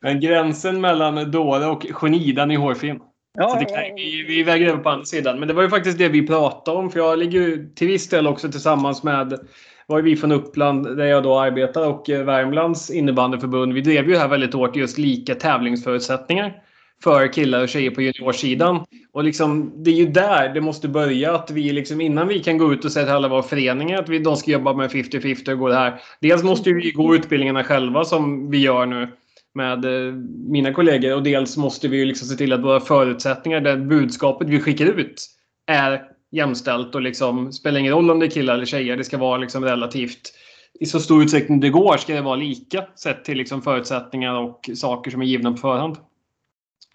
Men gränsen mellan dåre och geni, den är hårfin. Ja, så det kan, vi, vi väger över på andra sidan. Men det var ju faktiskt det vi pratade om. För jag ligger ju till viss del också tillsammans med var ju vi från Uppland där jag då arbetar och eh, Värmlands innebandyförbund. Vi drev ju här väldigt hårt just lika tävlingsförutsättningar för killar och tjejer på juniorsidan. Och liksom, det är ju där det måste börja. Att vi liksom, innan vi kan gå ut och säga till alla våra föreningar att vi, de ska jobba med 50-50 och gå det här. Dels måste vi gå utbildningarna själva som vi gör nu med eh, mina kollegor. Och dels måste vi liksom se till att våra förutsättningar, det budskapet vi skickar ut, är jämställt och liksom spelar ingen roll om det är killar eller tjejer. Det ska vara liksom relativt i så stor utsträckning det går ska det vara lika sett till liksom förutsättningar och saker som är givna på förhand.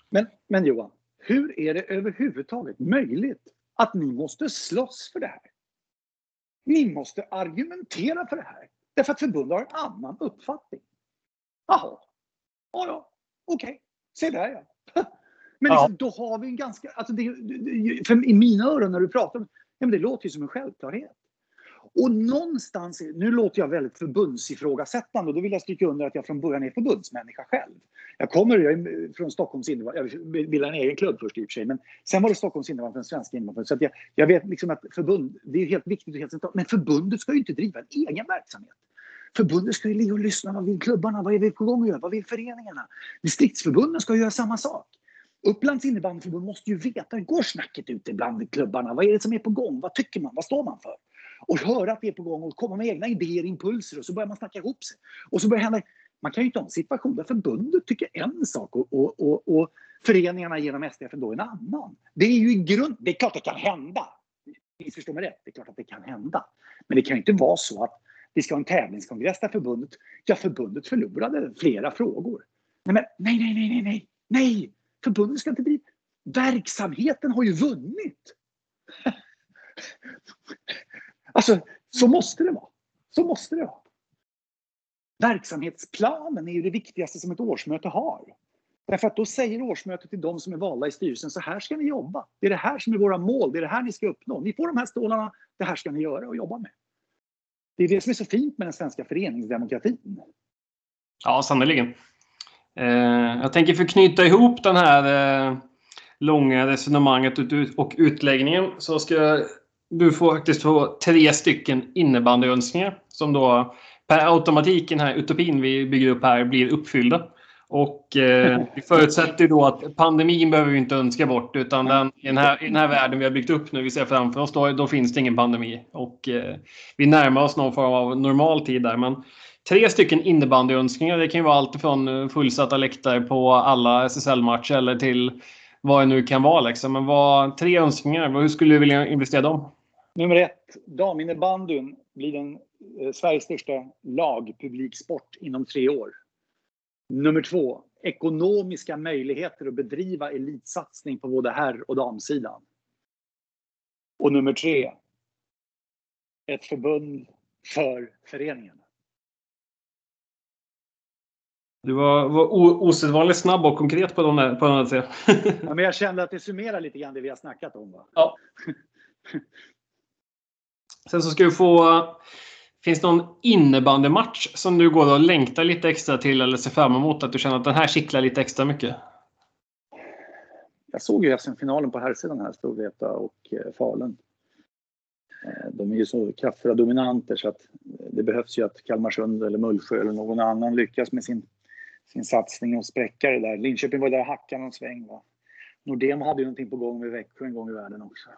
Men, men Johan, hur är det överhuvudtaget möjligt att ni måste slåss för det här? Ni måste argumentera för det här. Därför att förbundet har en annan uppfattning. Jaha, ja, ja, okej, okay. se där ja. Men liksom, ja. då har vi en ganska, alltså det, för i mina öron när du pratar, ja, men det låter ju som en självklarhet. Och någonstans, nu låter jag väldigt förbundsifrågasättande och då vill jag stryka under att jag från början är förbundsmänniska själv. Jag kommer jag från Stockholms innebandy, jag bildade en egen klubb först i och för sig, men sen var det Stockholms innebandy, den svenska innebandy. Så jag, jag vet liksom att förbund, det är helt viktigt och helt centralt, men förbundet ska ju inte driva en egen verksamhet. Förbundet ska ju ligga och lyssna, vad vill klubbarna, vad är vi på gång att göra, vad vill föreningarna? Distriktsförbunden ska göra samma sak. Upplands innebandyförbund måste ju veta hur går snacket ute bland klubbarna? Vad är det som är på gång? Vad tycker man? Vad står man för? Och höra att det är på gång och komma med egna idéer, impulser och så börjar man snacka ihop sig. Och så börjar hända. Man kan ju inte ha en situation där förbundet tycker en sak och, och, och, och föreningarna genom SDF då en annan. Det är ju i grund, det är klart det kan hända. Missförstå mig rätt, det är klart att det kan hända. Men det kan ju inte vara så att vi ska ha en tävlingskongress där förbundet, ja förbundet förlorade flera frågor. Nej, men, nej, nej, nej, nej, nej, nej, förbundet ska inte bli... Verksamheten har ju vunnit. Alltså, så måste det vara. Så måste det vara. Verksamhetsplanen är ju det viktigaste som ett årsmöte har. Därför att då säger årsmötet till de som är valda i styrelsen, så här ska ni jobba. Det är det här som är våra mål, det är det här ni ska uppnå. Ni får de här stålarna, det här ska ni göra och jobba med. Det är det som är så fint med den svenska föreningsdemokratin. Ja, sannerligen. Eh, jag tänker för knyta ihop den här eh, långa resonemanget och utläggningen så ska du få faktiskt få tre stycken innebandyönskningar som då per automatik i den här utopin vi bygger upp här blir uppfyllda. Och eh, vi förutsätter då att pandemin behöver vi inte önska bort utan den, i, den här, i den här världen vi har byggt upp nu, vi ser framför oss, då, då finns det ingen pandemi. Och eh, vi närmar oss någon form av normal tid där. Men tre stycken innebandyönskningar, det kan ju vara allt från eh, fullsatta läktare på alla SSL-matcher eller till vad det nu kan vara. Liksom. Men vad, tre önskningar, hur skulle du vilja investera dem? Nummer ett, daminnebandyn blir den eh, Sveriges största lagpubliksport inom tre år. Nummer två, ekonomiska möjligheter att bedriva elitsatsning på både herr och damsidan. Och nummer tre, ett förbund för föreningen. Du var, var osedvanligt snabb och konkret på de där, på de där ja, men jag kände att det summerar lite grann det vi har snackat om. Va? Ja. Sen så ska du få... Finns det någon innebandymatch som du går och längtar lite extra till eller ser fram emot? Att du känner att den här kittlar lite extra mycket? Jag såg ju SM-finalen på herrsidan här, Storvreta och eh, Falun. Eh, de är ju så kraftfulla dominanter så att det behövs ju att Kalmarsund eller Mullsjö eller någon annan lyckas med sin, sin satsning och spräcka det där. Linköping var där och hackade någon sväng. Va? Nordem hade ju någonting på gång med Växjö en gång i världen också.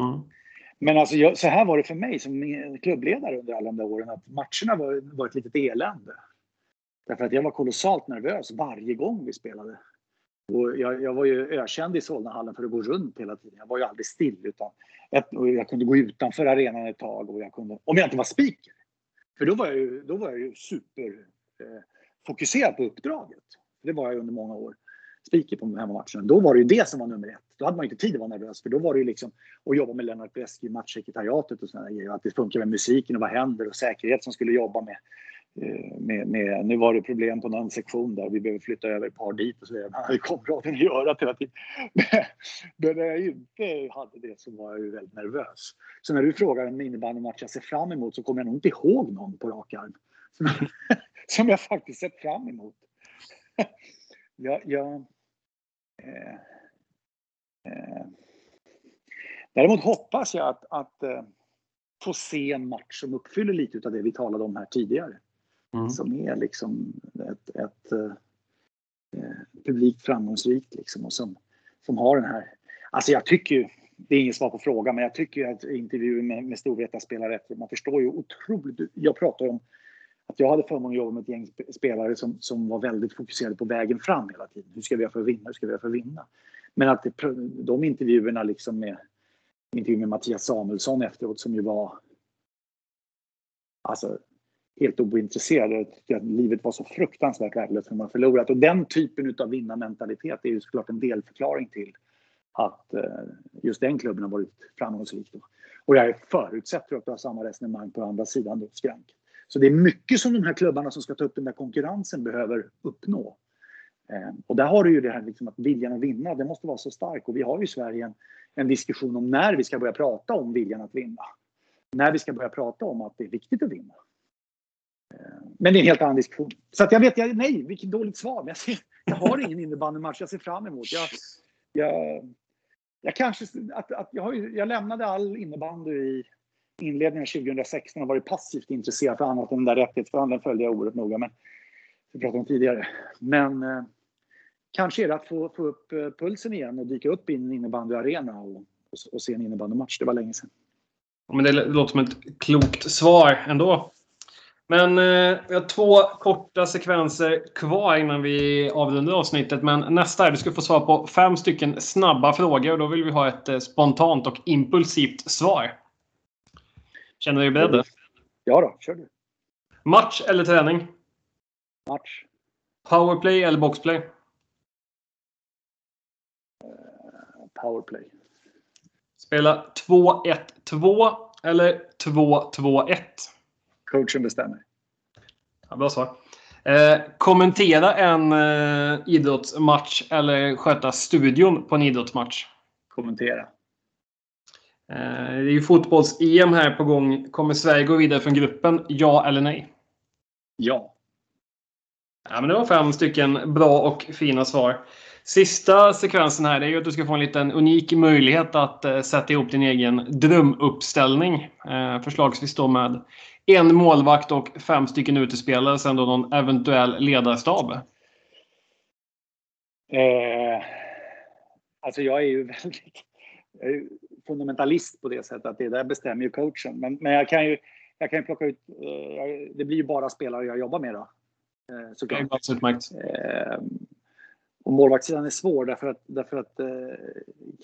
Mm. Men alltså, jag, så här var det för mig som klubbledare under alla de där åren att matcherna var, var ett litet elände. Därför att jag var kolossalt nervös varje gång vi spelade. Och jag, jag var ju ökänd i Solnahallen för att gå runt hela tiden. Jag var ju aldrig still. Utan ett, jag kunde gå utanför arenan ett tag och jag kunde, om jag inte var speaker. För då var jag ju, då var jag ju superfokuserad eh, på uppdraget. Det var jag under många år speaker på hemmamatchen. Då var det ju det som var nummer ett. Då hade man inte tid att vara nervös för då var det ju liksom att jobba med Lennart Bleski, matchsekretariatet och sådana grejer. Att det funkar med musiken och vad händer och säkerhet som skulle jobba med. Eh, med, med, nu var det problem på någon sektion där vi behöver flytta över ett par dit och så vidare. Man hade komraden i örat hela tiden. Men när jag inte hade det så var jag ju väldigt nervös. Så när du frågar en innebandymatch jag ser fram emot så kommer jag nog inte ihåg någon på rak arm. Som, jag faktiskt sett fram emot. jag, jag Eh, eh, däremot hoppas jag att, att eh, få se en match som uppfyller lite av det vi talade om här tidigare. Mm. Som är liksom ett, ett eh, publikt framgångsrikt liksom och som, som har den här... Alltså jag tycker ju, det är inget svar på frågan, men jag tycker att intervjuer med, med Storvreta spelar rätt. Man förstår ju otroligt. Jag pratar om att jag hade förmånen att jobba med ett gäng spelare som, som var väldigt fokuserade på vägen fram hela tiden. Hur ska vi göra för att vinna? Hur ska vi göra för att vinna? Men att det, de intervjuerna liksom med intervju med Mattias Samuelsson efteråt som ju var alltså helt ointresserad. Att livet var så fruktansvärt värdelöst när man förlorat. Och den typen av vinnarmentalitet är ju såklart en delförklaring till att eh, just den klubben har varit framgångsrik. Och jag förutsätter att du har samma resonemang på andra sidan då, skrank. Så det är mycket som de här klubbarna som ska ta upp den där konkurrensen behöver uppnå. Eh, och där har du ju det här liksom att viljan att vinna, det måste vara så stark. Och vi har ju i Sverige en, en diskussion om när vi ska börja prata om viljan att vinna. När vi ska börja prata om att det är viktigt att vinna. Eh, men det är en helt annan diskussion. Så att jag vet, jag, nej, vilket dåligt svar. Men jag, ser, jag har ingen innebandymatch jag ser fram emot. Jag, jag, jag kanske, att, att jag, har, jag lämnade all innebandy i inledningen av 2016 har varit passivt intresserad för annat än den där rättighetsförhandlingen följde jag oerhört noga. Men vi pratade om tidigare. Men eh, kanske är det att få, få upp eh, pulsen igen och dyka upp i en innebandyarena och, och, och se en innebandymatch. Det var länge sedan. Men det låter som ett klokt svar ändå. Men eh, vi har två korta sekvenser kvar innan vi avrundar avsnittet. Men nästa är du ska få svar på fem stycken snabba frågor och då vill vi ha ett eh, spontant och impulsivt svar. Känner du dig beredd? Ja då, kör du. Match eller träning? Match. Powerplay eller boxplay? Uh, powerplay. Spela 2-1-2 eller 2-2-1? Coachen bestämmer. Ja, bra svar. Eh, kommentera en eh, idrottsmatch eller sköta studion på en idrottsmatch? Kommentera. Eh, det är ju fotbolls-EM här på gång. Kommer Sverige gå vidare från gruppen? Ja eller nej? Ja. Ja, men det var fem stycken bra och fina svar. Sista sekvensen här är ju att du ska få en liten unik möjlighet att eh, sätta ihop din egen drömuppställning. Eh, förslagsvis då med en målvakt och fem stycken utespelare, sen då någon eventuell ledarstab. Eh, alltså jag är ju väldigt jag är fundamentalist på det sättet att det där bestämmer ju coachen. Men, men jag kan ju jag kan ju plocka ut, eh, det blir ju bara spelare jag jobbar med då. Eh, såklart. Det är eh, och målvaktssidan är svår därför att, därför att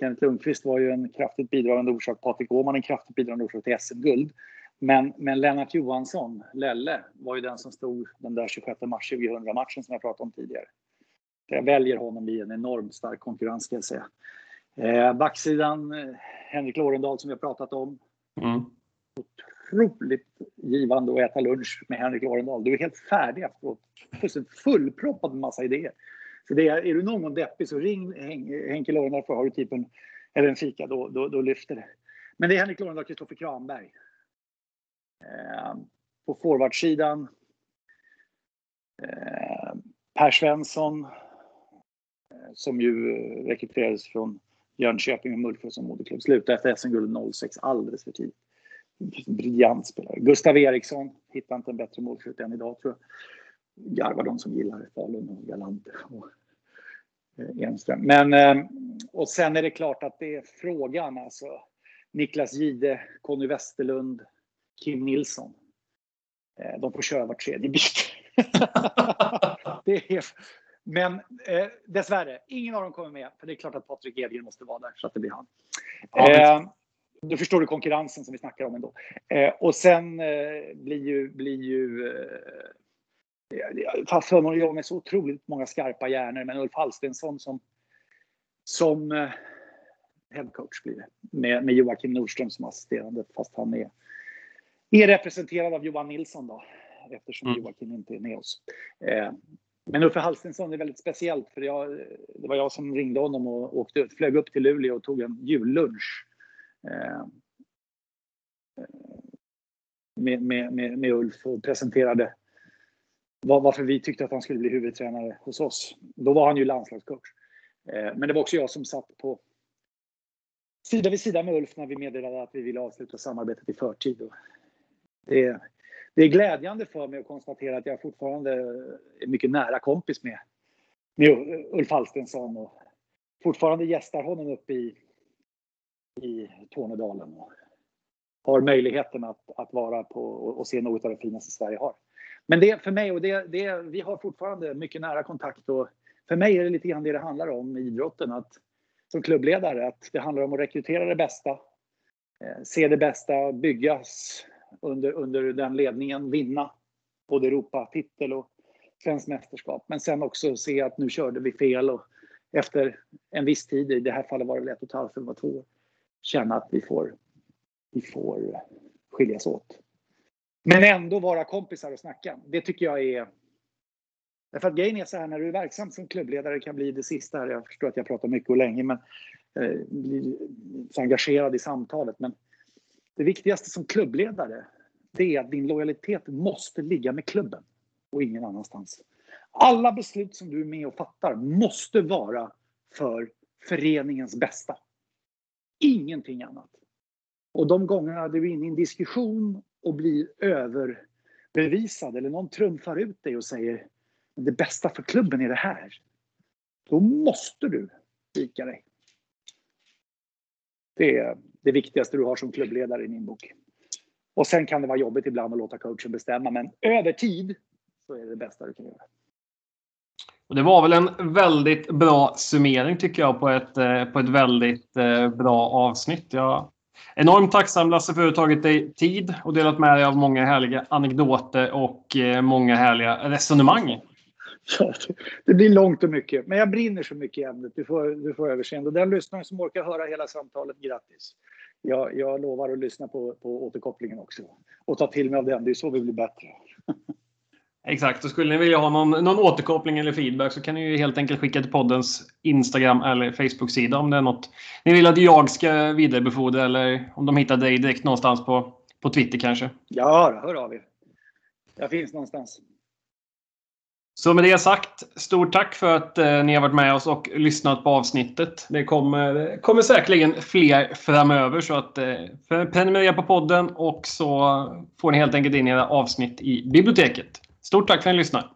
Kenneth Lundqvist var ju en kraftigt bidragande orsak, Patrik Åhman en kraftigt bidragande orsak till SM-guld. Men, men Lennart Johansson, Lelle, var ju den som stod den där 26 mars 2000-matchen som jag pratade om tidigare. Jag väljer honom i en enormt stark konkurrens ska jag säga. Eh, backsidan, eh, Henrik Lorendal som vi har pratat om. Mm. Otroligt givande att äta lunch med Henrik Lorendal. Du är helt färdig efteråt. Fullproppad med massa idéer. Så det är, är du någon gång deppig så ring Henke Lorendal för har du typ en, eller en fika, då, då, då lyfter det. Men det är Henrik Lorendal och Kristoffer Kranberg. Eh, på forwardsidan eh, Per Svensson eh, som ju rekryterades från Jönköping och Mullsjö som moderklubb. Slutade efter SM-guld 06 alldeles för tidigt. Briljant spelare. Gustav Eriksson hittar inte en bättre målskytt än idag tror jag garvar de som gillar Falun och Galant och eh, Enström. Men eh, och sen är det klart att det är frågan alltså. Niklas Gide, Conny Westerlund, Kim Nilsson. Eh, de får köra var tredje bit. det är, men eh, dessvärre, ingen av dem kommer med. För det är klart att Patrik Edgren måste vara där så att det blir han. Ja, eh, då förstår du konkurrensen som vi snackar om ändå. Eh, och sen eh, blir ju, blir ju jag har för mig att jobba med så otroligt många skarpa hjärnor. Men Ulf Hallstensson som, som eh, headcoach blir det. Med, med Joakim Nordström som assisterande fast han är, är representerad av Johan Nilsson då. Eftersom mm. Joakim inte är med oss. Eh, men Uffe Hallstensson är väldigt speciellt för jag, det var jag som ringde honom och åkte, flög upp till Luleå och tog en jullunch. Eh, med, med, med, med Ulf och presenterade varför vi tyckte att han skulle bli huvudtränare hos oss. Då var han ju landslagscoach. Eh, men det var också jag som satt på sida vid sida med Ulf när vi meddelade att vi ville avsluta samarbetet i förtid. Det det är glädjande för mig att konstatera att jag fortfarande är mycket nära kompis med, med Ulf Alstensson och fortfarande gästar honom uppe i, i Tornedalen. Och har möjligheten att, att vara på och, och se något av det finaste Sverige har. Men det för mig, och det, det, vi har fortfarande mycket nära kontakt och för mig är det lite grann det det handlar om i idrotten. Att, som klubbledare, att det handlar om att rekrytera det bästa, eh, se det bästa byggas under, under den ledningen, vinna både Europatitel och svenskt mästerskap. Men sen också se att nu körde vi fel och efter en viss tid, i det här fallet var det ett och ett halvt eller två år, känna att vi får, vi får skiljas åt. Men ändå vara kompisar och snacka. Det tycker jag är... Därför att grejen är så här, när du är verksam som klubbledare kan bli det sista här. Jag förstår att jag pratar mycket och länge, men eh, blir så engagerad i samtalet. Men det viktigaste som klubbledare, det är att din lojalitet måste ligga med klubben och ingen annanstans. Alla beslut som du är med och fattar måste vara för föreningens bästa. Ingenting annat. Och de gångerna du är inne i en diskussion och blir överbevisad eller någon trumfar ut dig och säger det bästa för klubben är det här. Då måste du vika dig. Det är det viktigaste du har som klubbledare i min bok. Och sen kan det vara jobbigt ibland att låta coachen bestämma, men över tid så är det det bästa du kan göra. Och det var väl en väldigt bra summering tycker jag på ett, eh, på ett väldigt eh, bra avsnitt. Jag är Enormt tacksam Lasse för att du tagit dig tid och delat med dig av många härliga anekdoter och eh, många härliga resonemang. Ja, det blir långt och mycket, men jag brinner så mycket i ämnet. Du får, du får överseende. Den lyssnare som orkar höra hela samtalet, grattis. Jag, jag lovar att lyssna på, på återkopplingen också och ta till mig av den. Det är så vi blir bättre. Exakt. Och skulle ni vilja ha någon, någon återkoppling eller feedback så kan ni ju helt enkelt skicka till poddens Instagram eller Facebook-sida om det är något ni vill att jag ska vidarebefordra eller om de hittar dig direkt någonstans på, på Twitter kanske. Ja, hör av er. Jag finns någonstans. Så med det sagt, stort tack för att eh, ni har varit med oss och lyssnat på avsnittet. Det kommer, kommer säkerligen fler framöver så att eh, prenumerera på podden och så får ni helt enkelt in era avsnitt i biblioteket. Stort tack för att ni lyssnar!